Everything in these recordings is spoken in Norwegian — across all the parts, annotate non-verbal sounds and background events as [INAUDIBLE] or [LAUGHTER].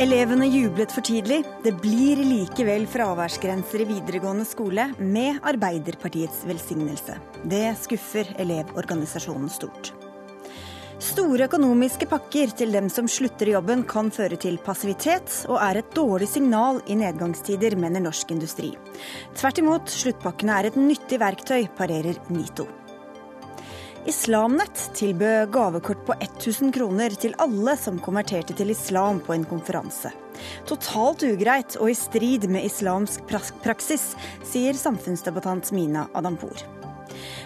Elevene jublet for tidlig. Det blir likevel fraværsgrenser i videregående skole med Arbeiderpartiets velsignelse. Det skuffer Elevorganisasjonen stort. Store økonomiske pakker til dem som slutter i jobben kan føre til passivitet, og er et dårlig signal i nedgangstider, mener Norsk Industri. Tvert imot, sluttpakkene er et nyttig verktøy, parerer NITO. Islamnett tilbød gavekort på 1000 kroner til alle som konverterte til islam på en konferanse. Totalt ugreit og i strid med islamsk praksis, sier samfunnsdebattant Mina Adampour.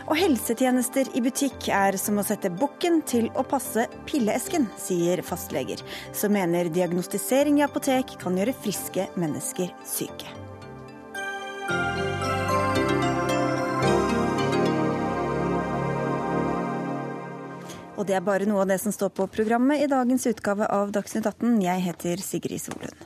Og helsetjenester i butikk er som å sette bukken til å passe pilleesken, sier fastleger, som mener diagnostisering i apotek kan gjøre friske mennesker syke. Og det er bare noe av det som står på programmet i dagens utgave av Dagsnytt 18. Jeg heter Sigrid Solund.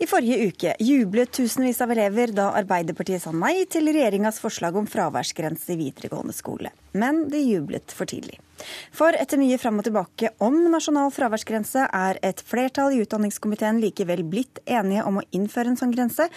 I forrige uke jublet tusenvis av elever da Arbeiderpartiet sa nei til regjeringas forslag om fraværsgrense i videregående skole. Men de jublet for tidlig. For etter mye fram og tilbake om nasjonal fraværsgrense, er et flertall i utdanningskomiteen likevel blitt enige om å innføre en sånn grense.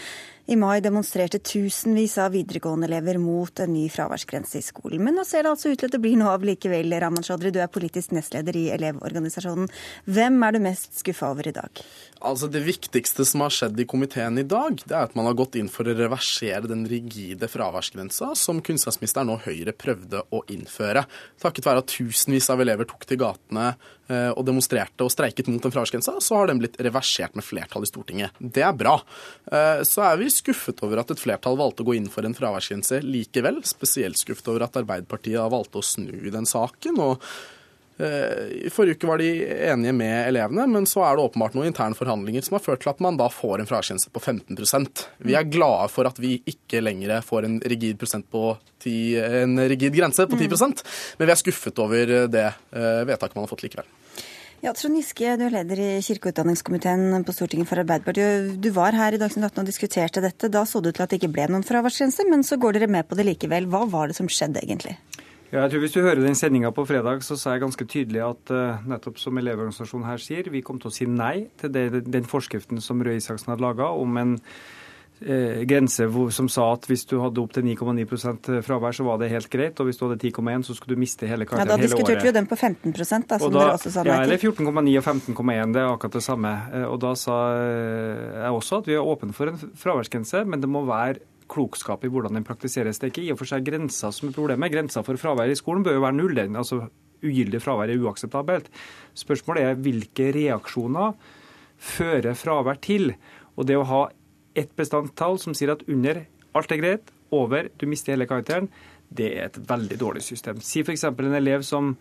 I mai demonstrerte tusenvis av videregående-elever mot en ny fraværsgrense i skolen. Men nå ser det altså ut til at det blir noe av likevel. Raman Chaudhry, du er politisk nestleder i Elevorganisasjonen. Hvem er du mest skuffa over i dag? Altså Det viktigste som har skjedd i komiteen i dag, det er at man har gått inn for å reversere den rigide fraværsgrensa som kunnskapsministeren og Høyre prøvde å innføre. Takket være at tusenvis av elever tok til gatene Eh, og demonstrerte og streiket mot den fraværsgrensa, så har den blitt reversert med flertall i Stortinget. Det er bra. Eh, så er vi skuffet over at et flertall valgte å gå inn for en fraværsgrense likevel. Spesielt skuffet over at Arbeiderpartiet har valgt å snu i den saken. og i forrige uke var de enige med elevene, men så er det åpenbart noen interne forhandlinger som har ført til at man da får en fraværsgrense på 15% Vi er glade for at vi ikke lenger får en rigid, 10, en rigid grense på 10 mm. men vi er skuffet over det vedtaket man har fått likevel. Ja, Trond Giske, du er leder i kirke- og utdanningskomiteen på Stortinget for Arbeiderpartiet. Du var her i Dagsnytt 18 og diskuterte dette. Da så det ut til at det ikke ble noen fraværsgrense, men så går dere med på det likevel. Hva var det som skjedde egentlig? Ja, jeg tror Hvis du hører den sendinga på fredag, så sa jeg ganske tydelig at uh, nettopp som Elevorganisasjonen her sier, vi kom til å si nei til det, den forskriften som Røe Isaksen hadde laga om en uh, grense hvor, som sa at hvis du hadde opp til 9,9% fravær, så var det helt greit. Og hvis du hadde 10,1, så skulle du miste hele karakteren hele året. Ja, Da diskuterte vi jo den på 15 da, som da, dere også sa nei til. Ja, eller 14,9 og 15,1. Det er akkurat det samme. Uh, og da sa eh, jeg også at vi er åpne for en fraværsgrense, men det må være klokskap i hvordan den praktiseres. Det er ikke i og for seg grensa som er problemet. Grensa for fravær i skolen bør jo være null. Altså Ugyldig fravær er uakseptabelt. Spørsmålet er hvilke reaksjoner fører fravær til. Og det å ha ett bestandtall som sier at under alt er greit, over du mister hele karakteren, det er et veldig dårlig system. Si f.eks. en elev som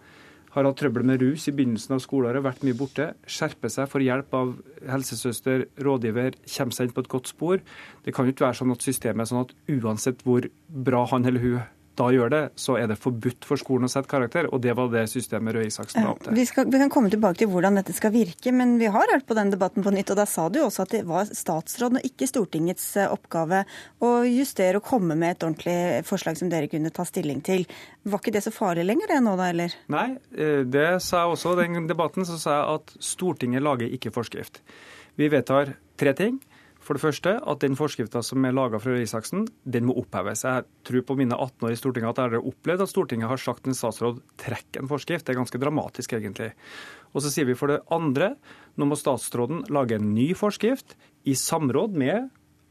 har hatt trøbbel med rus i begynnelsen av skoleåret, vært mye borte, skjerper seg, får hjelp av helsesøster, rådgiver, kommer seg inn på et godt spor. Det kan jo ikke være sånn at systemet er sånn at uansett hvor bra han eller hun da gjør det, så er det forbudt for skolen å sette karakter. Og det var det systemet Røe Isaksen la opp til. Vi, skal, vi, kan komme tilbake til hvordan dette skal virke, men vi har hørt på den debatten på nytt. Og da sa du også at det var statsråden og ikke Stortingets eh, oppgave å justere og komme med et ordentlig forslag som dere kunne ta stilling til. Var ikke det så farlig lenger det nå da, eller? Nei, eh, det sa jeg også i den debatten. Så sa jeg at Stortinget lager ikke forskrift. Vi vedtar tre ting. For det første at den forskrifta som er laga fra Røe Isaksen, den må oppheves. Jeg tror på mine 18 år i Stortinget at jeg har opplevd at Stortinget har sagt en statsråd trekk en forskrift. Det er ganske dramatisk, egentlig. Og så sier vi for det andre nå må statsråden lage en ny forskrift i samråd med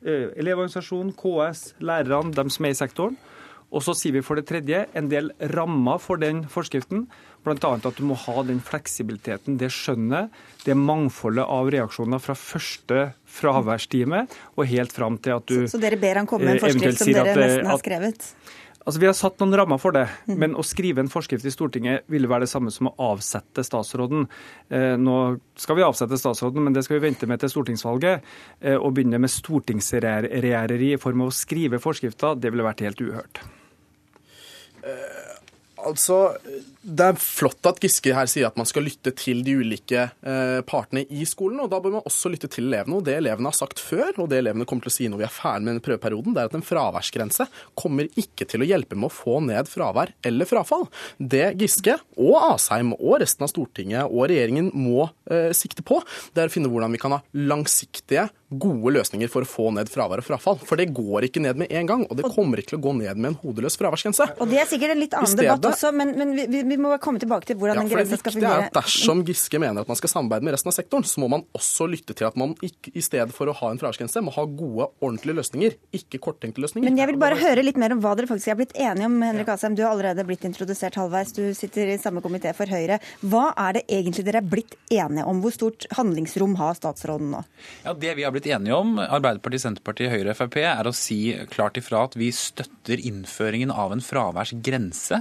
eh, Elevorganisasjonen, KS, lærerne, dem som er i sektoren. Og så sier vi for det tredje en del rammer for den forskriften. Bl.a. at du må ha den fleksibiliteten, det skjønnet, det mangfoldet av reaksjoner fra første fraværstime og helt fram til at du Så, så dere ber han komme med en eh, forskrift som dere nesten har skrevet? Altså, Vi har satt noen rammer for det, mhm. men å skrive en forskrift i Stortinget ville være det samme som å avsette statsråden. Eh, nå skal vi avsette statsråden, men det skal vi vente med til stortingsvalget. Eh, å begynne med stortingsregjereri i form av å skrive forskrifter, det ville vært helt uhørt. Altså, det er flott at Giske her sier at man skal lytte til de ulike eh, partene i skolen. og Da bør man også lytte til elevene. og Det elevene har sagt før, og det elevene kommer til å si når vi er ferdig med denne prøveperioden, det er at en fraværsgrense kommer ikke til å hjelpe med å få ned fravær eller frafall. Det Giske og Asheim og resten av Stortinget og regjeringen må eh, sikte på, det er å finne hvordan vi kan ha langsiktige gode løsninger for å få ned fravær og frafall. For det går ikke ned med en gang, og det kommer ikke til å gå ned med en hodeløs fraværsgrense. Og Det er sikkert en litt annen stedet, debatt også, men, men vi, vi, må komme tilbake til hvordan ja, den grensen skal fungere. Er at dersom Giske mener at man skal samarbeide med resten av sektoren, så må man også lytte til at man ikke, i stedet for å ha en fraværsgrense, må ha gode, ordentlige løsninger, ikke korttenkte løsninger. Men jeg vil bare høre litt mer om hva dere faktisk er blitt enige om, Henrik Asheim. Du har allerede blitt introdusert halvveis, du sitter i samme komité for Høyre. Hva er det egentlig dere er blitt enige om? Hvor stort handlingsrom har statsråden nå? Ja, Det vi har blitt enige om, Arbeiderpartiet, Senterpartiet, Høyre og Frp, er å si klart ifra at vi støtter innføringen av en fraværsgrense.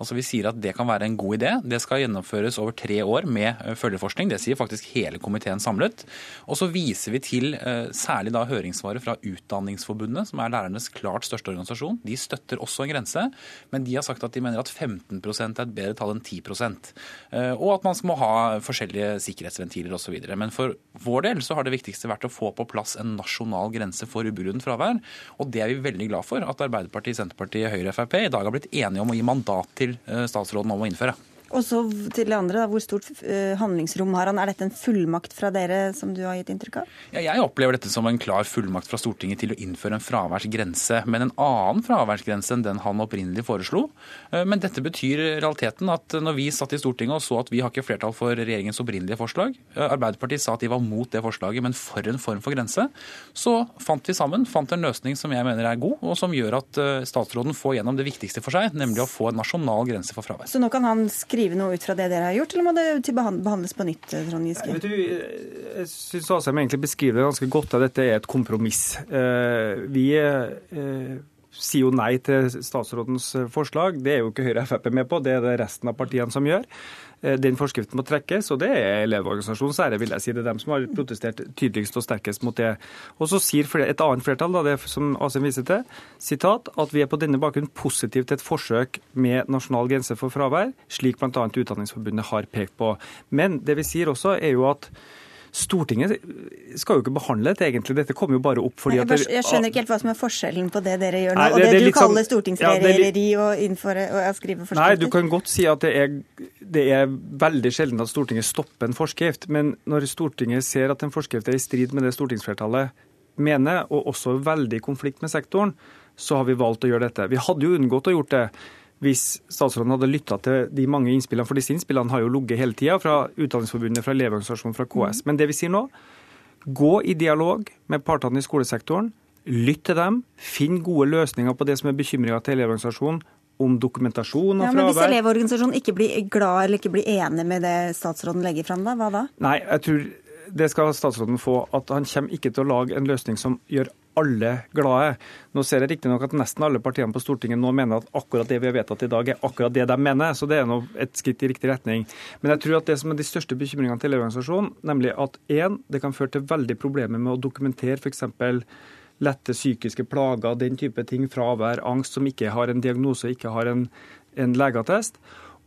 Altså Vi sier at det kan være en god idé. Det skal gjennomføres over tre år med eh, følgeforskning. Det sier faktisk hele komiteen samlet. Og så viser vi til eh, særlig da høringssvaret fra Utdanningsforbundet, som er lærernes klart største organisasjon. De støtter også en grense, men de har sagt at de mener at 15% er et bedre tall enn 10 eh, Og at man må ha forskjellige sikkerhetsventiler osv. Men for vår del så har det viktigste vært å få på plass en nasjonal grense for ubegrunnet fravær. Og det er vi veldig glad for at Arbeiderpartiet, Senterpartiet, Høyre og Frp i dag har blitt enige om å gi mandat til eh, statsråden om å innføre. Og så til det andre, da, Hvor stort eh, handlingsrom har han? Er dette en fullmakt fra dere, som du har gitt inntrykk av? Ja, jeg opplever dette som en klar fullmakt fra Stortinget til å innføre en fraværsgrense. Men en annen fraværsgrense enn den han opprinnelig foreslo. Eh, men dette betyr realiteten at når vi satt i Stortinget og så at vi har ikke flertall for regjeringens opprinnelige forslag, eh, Arbeiderpartiet sa at de var mot det forslaget, men for en form for grense, så fant vi sammen fant en løsning som jeg mener er god, og som gjør at statsråden får gjennom det viktigste for seg, nemlig å få en nasjonal grense for fravær. Så nå kan han skrive skrive noe ut fra det dere har gjort, eller må det behandles på nytt? Trond Giske? Vet du, jeg syns Asheim egentlig beskriver det ganske godt at dette er et kompromiss. Eh, vi eh, sier jo nei til statsrådens forslag. Det er jo ikke Høyre og Frp med på, det er det resten av partiene som gjør. Eh, den forskriften må trekkes, og det er Elevorganisasjonens ære, vil jeg si. Det er dem som har protestert tydeligst og sterkest mot det. Og så sier et annet flertall, da, det som Asheim viser til, sitat, at vi er på denne bakgrunn positive til et forsøk med nasjonal grense for fravær, slik bl.a. Utdanningsforbundet har pekt på. Men det vi sier også, er jo at Stortinget skal jo ikke behandle dette, egentlig. Dette kommer jo bare opp fordi at jeg, jeg skjønner ikke helt hva som er forskjellen på det dere gjør nå, Nei, det, og det, det du sånn- kaller stortingsregjereri ja, og innføre og skrive forskrifter. Nei, du kan godt si at det er, det er veldig sjelden at Stortinget stopper en forskrift. Men når Stortinget ser at en forskrift er i strid med det stortingsflertallet mener, og også veldig i konflikt med sektoren, så har vi valgt å gjøre dette. Vi hadde jo unngått å gjort det hvis statsråden hadde lytta til de mange innspillene, for disse innspillene har jo ligget hele tida, fra Utdanningsforbundet, fra Elevorganisasjonen, fra KS. Men det vi sier nå, gå i dialog med partene i skolesektoren. Lytt til dem. Finn gode løsninger på det som er bekymringa til Elevorganisasjonen om dokumentasjon fravær. Ja, men Hvis Elevorganisasjonen ikke blir glad eller ikke blir enig med det statsråden legger fram, da, hva da? Nei, jeg tror det skal statsråden få. At han kommer ikke til å lage en løsning som gjør alle glade. Nå ser jeg riktignok at nesten alle partiene på Stortinget nå mener at akkurat det vi har vedtatt i dag, er akkurat det de mener. Så det er nå et skritt i riktig retning. Men jeg tror at det som er de største bekymringene til Elevorganisasjonen, nemlig at én, det kan føre til veldig problemer med å dokumentere f.eks. lette psykiske plager, den type ting, fravær, angst, som ikke har en diagnose, ikke har en, en legeattest.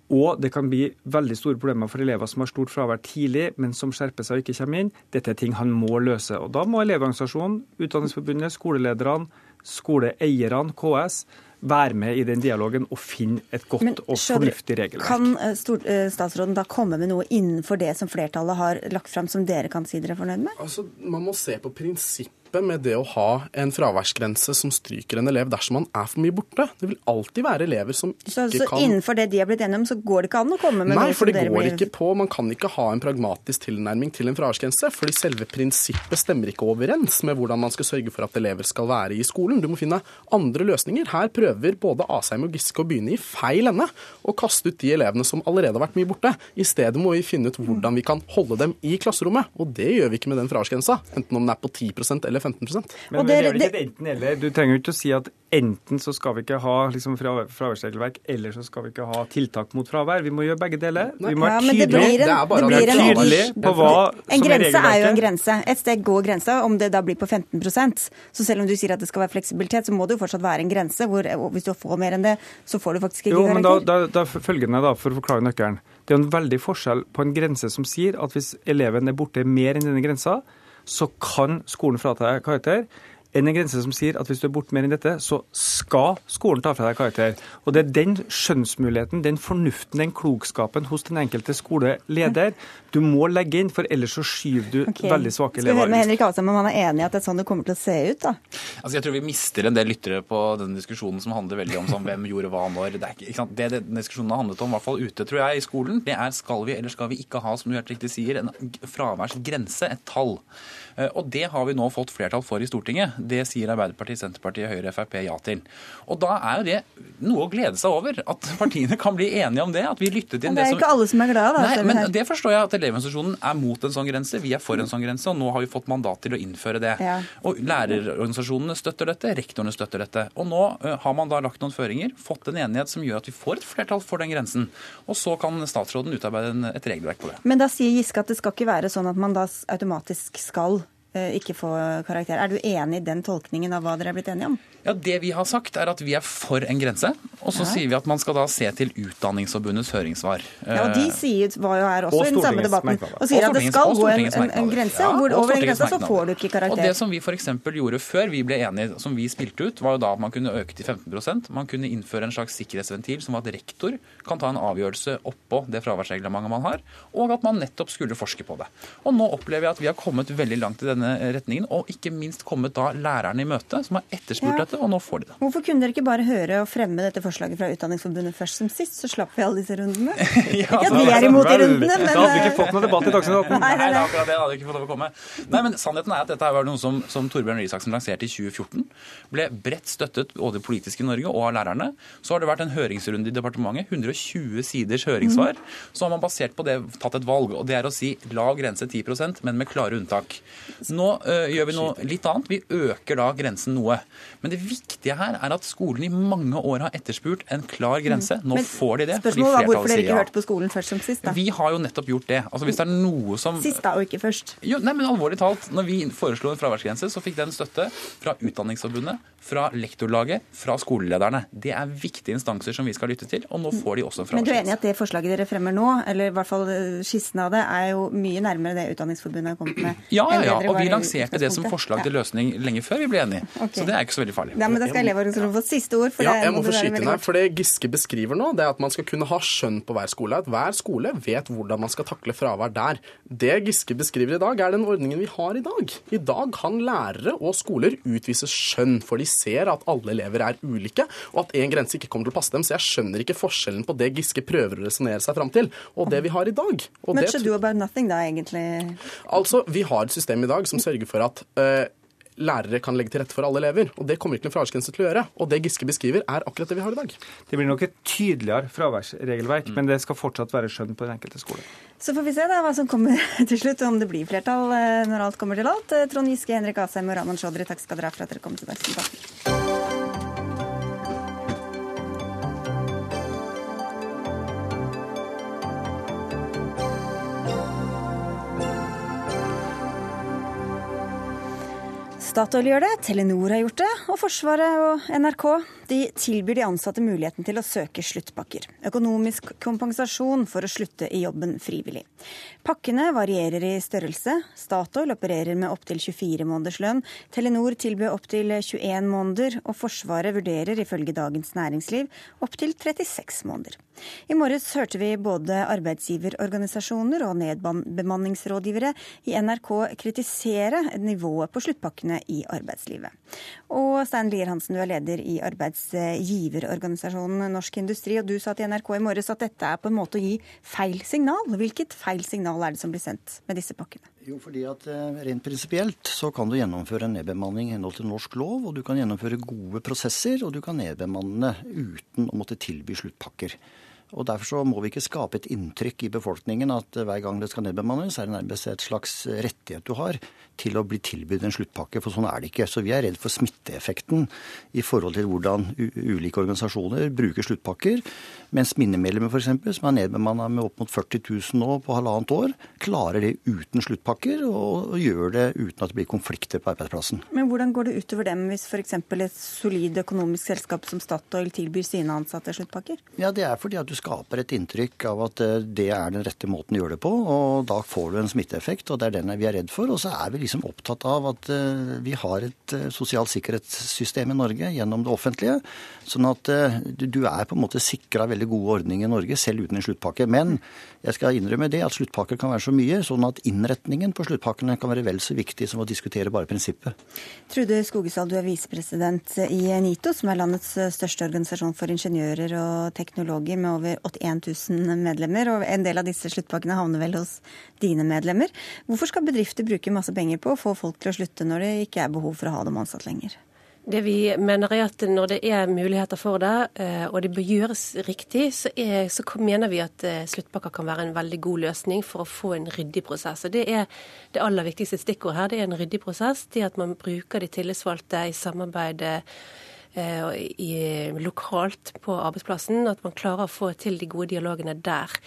Og det kan bli veldig store problemer for elever som har stort fravær tidlig, men som skjerper seg og ikke kommer inn. Dette er ting han må løse. Og Da må Elevorganisasjonen, Utdanningsforbundet, skolelederne, skoleeierne, KS være med i den dialogen og finne et godt Men, og fornuftig regelverk. Kan eh, eh, statsråden da komme med noe innenfor det som flertallet har lagt fram, som dere kan si dere er fornøyd med? Altså, Man må se på prinsipp prinsippet med det å ha en fraværsgrense som stryker en elev dersom man er for mye borte. Det vil alltid være elever som ikke så, så kan Så innenfor det de har blitt enige om, så går det ikke an å komme med Nei, noe for det går blir... ikke på. Man kan ikke ha en pragmatisk tilnærming til en fraværsgrense, fordi selve prinsippet stemmer ikke overens med hvordan man skal sørge for at elever skal være i skolen. Du må finne andre løsninger. Her prøver både Asheim og Giske å begynne i feil ende og kaste ut de elevene som allerede har vært mye borte. I stedet må vi finne ut hvordan vi kan holde dem i klasserommet, og det gjør vi ikke med den fraværsgrensa, enten om den er på 10 eller eller 15 Men, men det er vel ikke et enten-eller. Du trenger jo ikke å si at enten så skal vi ikke ha liksom, fraværsregelverk, eller så skal vi ikke ha tiltak mot fravær. Vi må gjøre begge deler. Vi må være ja, tydelige tydelig på hva en som er regelverket. En grense er jo en grense. Et sted går grensa. Om det da blir på 15% Så selv om du sier at det skal være fleksibilitet, så må det jo fortsatt være en grense. hvor Hvis du får mer enn det, så får du faktisk ikke jo, men da, da, da følgende da, For å forklare nøkkelen. Det er en veldig forskjell på en grense som sier at hvis eleven er borte mer enn denne grensa, så kan skolen frata deg karakter enn en grense som sier at hvis du er borte mer enn dette, så skal skolen ta fra deg karakter. Og Det er den skjønnsmuligheten, den fornuften, den klokskapen hos den enkelte skoleleder du må legge inn, for ellers så skyver du okay. veldig svake elever ut. Skal vi høre med Henrik Asheim om han er enig i at det er sånn det kommer til å se ut? da? Altså Jeg tror vi mister en del lyttere på denne diskusjonen som handler veldig om sånn, hvem gjorde hva når. Det, er ikke, ikke det, det denne diskusjonen har handlet om, i hvert fall ute tror jeg, i skolen, det er skal vi eller skal vi ikke ha, som du helt riktig sier, en fraværsgrense, et tall. Eh, og det har vi nå fått flertall for i Stortinget. Det sier Arbeiderpartiet, Senterpartiet, Høyre, Frp ja til. Og da er jo det noe å glede seg over, at [LAUGHS] partiene kan bli enige om det. At vi lyttet inn det, det er ikke alle som er glade, da. Nei, men det forstår jeg at Elevorganisasjonen er mot en sånn grense. Vi er for en sånn grense, og nå har vi fått mandat til å innføre det. Ja. Og lærerorganisasjonene støtter dette, rektorene støtter dette. Og nå uh, har man da lagt noen føringer, fått en enighet som gjør at vi får et flertall for den grensen. Og så kan statsråden utarbeide et regelverk på det. Men da sier Giske at det skal ikke være sånn at man da automatisk skal Eh, ikke få karakter. Er du enig i den tolkningen av hva dere er blitt enige om? Ja, Det vi har sagt, er at vi er for en grense. Og så ja. sier vi at man skal da se til Utdanningsforbundets høringssvar. Ja, og De eh, sier, var jo her også i den samme debatten og sier og at det skal gå en, en, en grense. Ja, hvor over en grense så får du ikke karakter. Og Det som vi f.eks. gjorde før vi ble enige, som vi spilte ut, var jo da at man kunne øke til 15% Man kunne innføre en slags sikkerhetsventil som at rektor kan ta en avgjørelse oppå det fraværsreglementet man har, og at man nettopp skulle forske på det. Og nå opplever jeg at vi har kommet veldig langt i denne retningen, og ikke minst kommet da lærerne i møte, som har etterspurt ja. dette, og nå får de det. Hvorfor kunne dere ikke bare høre og fremme dette forslaget fra Utdanningsforbundet først som sist, så slapp vi alle disse rundene? ja, [LAUGHS] ikke at vi er imot de rundene, men Da hadde vi ikke fått noen debatt i Dagsnytt 18. Nei, nei, er akkurat det. hadde ikke fått lov å komme. Nei, men Sannheten er at dette var noe som, som Torbjørn Risaksen Isaksen lanserte i 2014. Ble bredt støttet både politisk i Norge og av lærerne. Så har det vært en høringsrunde i departementet. 120 siders høringssvar. Mm. Så har man basert på det tatt et valg. Og det er å si lav grense 10% men med klare unntak. Nå uh, gjør vi noe litt annet. Vi øker da grensen noe. Men det viktige her er at skolen i mange år har etterspurt en klar grense. Nå Men, får de det. Spørsmålet var hvorfor dere ikke hørte på skolen først som sist? da? Vi har jo nettopp gjort det. Altså hvis det er noe som... Sist da, og ikke først. Jo, nei, men alvorlig talt. Når vi foreslo en fraværsgrense, så fikk den støtte fra Utdanningsforbundet, fra lektorlaget, fra skolelederne. Det er viktige instanser som vi skal lytte til, og nå får de også en fraværsgrense. Men du er enig i at det forslaget dere fremmer nå, eller i hvert fall eh, skissen av det, er jo mye nærmere det Utdanningsforbundet har kommet med? Ja, ja, ja. og vi lanserte det som forslag til løsning lenge før vi ble enige. Okay. Så det er ikke så veldig farlig. Ja, men da skal Elevorganisasjonen få siste ord. For ja, jeg må få skyte inn her, for Det Giske beskriver nå, det er at man skal kunne ha skjønn på hver skole. At hver skole vet hvordan man skal takle fravær der. Det Giske beskriver i dag, er den ordningen vi har i dag. I dag kan lærere og skoler utvise skjønn, for de ser at alle elever er ulike, og at en grense ikke kommer til å passe dem. Så jeg skjønner ikke forskjellen på det Giske prøver å resonnere seg fram til, og det vi har i dag. Og Much ado about nothing, da, egentlig? Altså, vi har et system i dag som sørger for at uh, lærere kan legge til rette for alle elever. Og det kommer ikke noen fraværsgrense til å gjøre. Og det Giske beskriver, er akkurat det vi har i dag. Det blir nok et tydeligere fraværsregelverk, mm. men det skal fortsatt være skjønn på den enkelte skole. Så får vi se da hva som kommer [LAUGHS] til slutt, om det blir flertall eh, når alt kommer til alt. Eh, Trond Giske, Henrik Asheim og Raman Chaudhry, takk skal dere ha for at dere kom til Dagsnytt Statoil gjør det, Telenor har gjort det, og Forsvaret og NRK de tilbyr de ansatte muligheten til å søke sluttpakker. Økonomisk kompensasjon for å slutte i jobben frivillig. Pakkene varierer i størrelse. Statoil opererer med opptil 24 måneders lønn. Telenor tilbyr opptil 21 måneder, og Forsvaret vurderer ifølge Dagens Næringsliv opptil 36 måneder. I morges hørte vi både arbeidsgiverorganisasjoner og nedbemanningsrådgivere i NRK kritisere nivået på sluttpakkene i arbeidslivet. Og Stein Lier Hansen, du er leder i arbeidsgiverorganisasjonen Norsk Industri, og du sa til NRK i morges at dette er på en måte å gi feil signal. Hvilket feil signal er det som blir sendt med disse pakkene? Jo, fordi at eh, Rent prinsipielt så kan du gjennomføre en nedbemanning i henhold til norsk lov, og du kan gjennomføre gode prosesser, og du kan nedbemanne uten å måtte tilby sluttpakker. Og Derfor så må vi ikke skape et inntrykk i befolkningen at hver gang det skal nedbemannes, er det nærmest et slags rettighet du har til å bli tilbudt en sluttpakke, for sånn er det ikke. Så vi er redd for smitteeffekten i forhold til hvordan ulike organisasjoner bruker sluttpakker. Mens minnemedlemmer f.eks., som er nedbemanna med opp mot 40 000 nå på halvannet år, klarer det uten sluttpakker og gjør det uten at det blir konflikter på arbeidsplassen. Men hvordan går det utover dem hvis f.eks. et solid økonomisk selskap som Statoil tilbyr sine ansatte sluttpakker? Ja, Det er fordi at du skaper et inntrykk av at eh, det er den rette måten å gjøre det på. og Da får du en smitteeffekt, og det er den vi er redd for. Og så er vi liksom opptatt av at eh, vi har et eh, sosialt sikkerhetssystem i Norge gjennom det offentlige. Sånn at du er på en måte sikra veldig gode ordninger i Norge, selv uten en sluttpakke. Men jeg skal innrømme det at sluttpakker kan være så mye, sånn at innretningen på sluttpakkene kan være vel så viktig som å diskutere bare prinsippet. Trude Skogesal, du er visepresident i NITO, som er landets største organisasjon for ingeniører og teknologer med over 81 000 medlemmer, og en del av disse sluttpakkene havner vel hos dine medlemmer. Hvorfor skal bedrifter bruke masse penger på å få folk til å slutte når det ikke er behov for å ha dem ansatt lenger? Det vi mener er at når det er muligheter for det, eh, og det bør gjøres riktig, så, er, så mener vi at eh, sluttpakker kan være en veldig god løsning for å få en ryddig prosess. Og Det er det aller viktigste stikkordet her. Det er en ryddig prosess. Det at man bruker de tillitsvalgte i samarbeid Eh, i, lokalt på arbeidsplassen. At man klarer å få til de gode dialogene der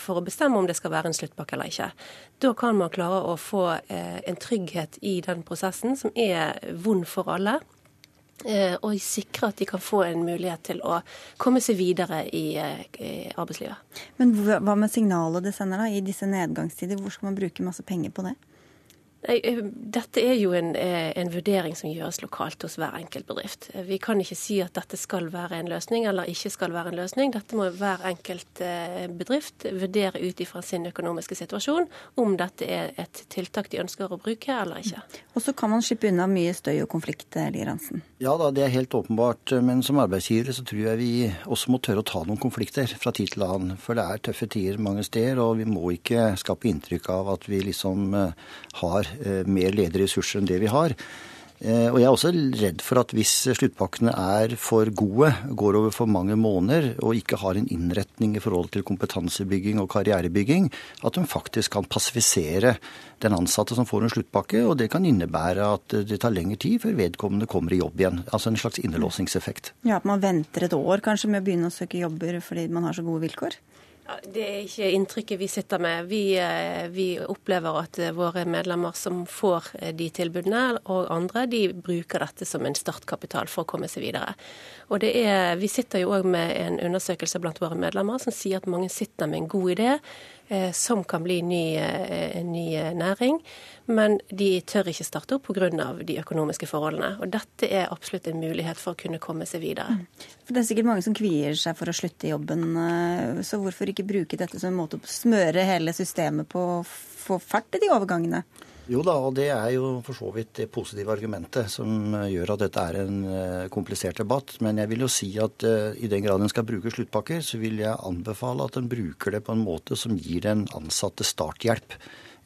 for å bestemme om det skal være en sluttpakke eller ikke. Da kan man klare å få en trygghet i den prosessen som er vond for alle. Og sikre at de kan få en mulighet til å komme seg videre i, i arbeidslivet. Men hva med signalet det sender da, i disse nedgangstider? Hvor skal man bruke masse penger på det? Eh, dette er jo en, eh, en, vurdering som gjøres lokalt hos hver enkelt bedrift. Eh, vi kan ikke si at dette skal være en løsning eller ikke skal være en løsning. Dette må hver enkelt bedrift vurdere ut ifra sin økonomiske situasjon om dette er et tiltak de ønsker å bruke eller ikke. Og så kan man slippe unna mye støy og konflikt, Lier Hansen? Ja da, det er helt åpenbart. Men som arbeidsgivere så tror jeg vi også må tørre å ta noen konflikter fra tid til annen. For det er tøffe tider mange steder, og vi må ikke skape inntrykk av at vi liksom har Eh, mer ledige ressurser enn det vi har. Eh, og jeg er også redd for at hvis sluttpakkene er for gode, går over for mange måneder og ikke har en innretning i forhold til kompetansebygging og karrierebygging, at de faktisk kan passifisere den ansatte som får en sluttpakke. Og det kan innebære at det tar lengre tid før vedkommende kommer i jobb igjen. Altså en slags innelåsingseffekt. Ja, At man venter et år kanskje med å begynne å søke jobber fordi man har så gode vilkår? Det er ikke inntrykket vi sitter med. Vi, eh, vi, opplever at eh, våre medlemmer som får eh, de tilbudene, og andre, de bruker dette som en startkapital for å komme seg videre. Og er, Vi sitter jo òg med en undersøkelse blant våre medlemmer som sier at mange sitter med en god idé som kan bli ny, eh, ny eh, næring. Men de tør ikke starte opp pga. de økonomiske forholdene. Og dette er absolutt en mulighet for å kunne komme seg videre. Mm. For Det er sikkert mange som kvier seg for å slutte i jobben. Så hvorfor ikke bruke dette som en måte å smøre hele systemet på få fart i de overgangene? Jo da, og det er jo for så vidt det positive argumentet som eh, gjør at dette er en eh, komplisert debatt. Men jeg vil jo si at uh, i den grad en skal bruke sluttpakker, så vil jeg anbefale at en bruker det på en måte som gir den ansatte starthjelp.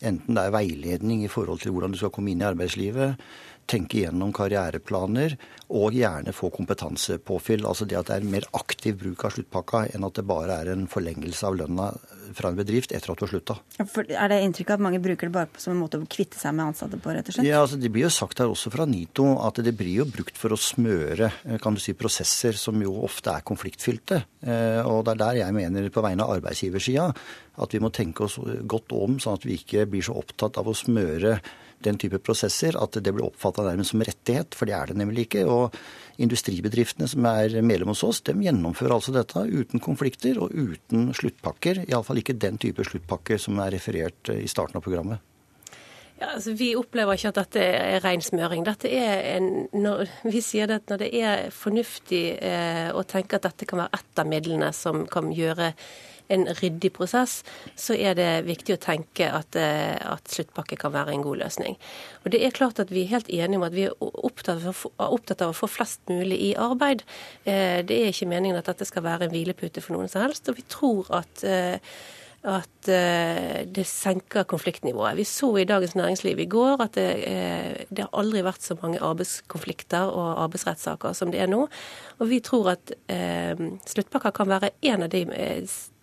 Enten det er veiledning i forhold til hvordan du skal komme inn i arbeidslivet, tenke gjennom karriereplaner og gjerne få kompetansepåfyll. Altså det at det er en mer aktiv bruk av sluttpakka enn at det bare er en forlengelse av lønna fra en bedrift etter at du har slutta. Er det inntrykk at mange bruker det bare som en måte å kvitte seg med ansatte på, rett og slett? Ja, altså Det blir jo sagt her også fra NITO at det blir jo brukt for å smøre eh, kan du si, prosesser som jo ofte er konfliktfylte. Eh, og det er der jeg mener på vegne av arbeidsgiversida at vi må tenke oss godt om, sånn at vi ikke blir så opptatt av å smøre den type prosesser at det blir oppfatta nærmest som rettighet, for det er det nemlig ikke. Og industribedriftene som er medlem hos oss, de gjennomfører altså dette uten konflikter og uten sluttpakker. Iallfall ikke den type sluttpakker som er referert i starten av programmet. Ja, altså, vi opplever ikke at dette er ren smøring. Vi sier at når det er fornuftig eh, å tenke at dette kan være ett av midlene som kan gjøre en ryddig prosess, så er det viktig å tenke at, eh, at sluttpakke kan være en god løsning. Og det er klart at Vi er helt enige om at vi er opptatt av, opptatt av å få flest mulig i arbeid. Eh, det er ikke meningen at dette skal være en hvilepute for noen som helst. og vi tror at eh, at det senker konfliktnivået. Vi så i Dagens Næringsliv i går at det, det, har aldri vært så mange arbeidskonflikter og arbeidsrettssaker som det er nå. Og vi tror at eh, sluttpakker kan være en av de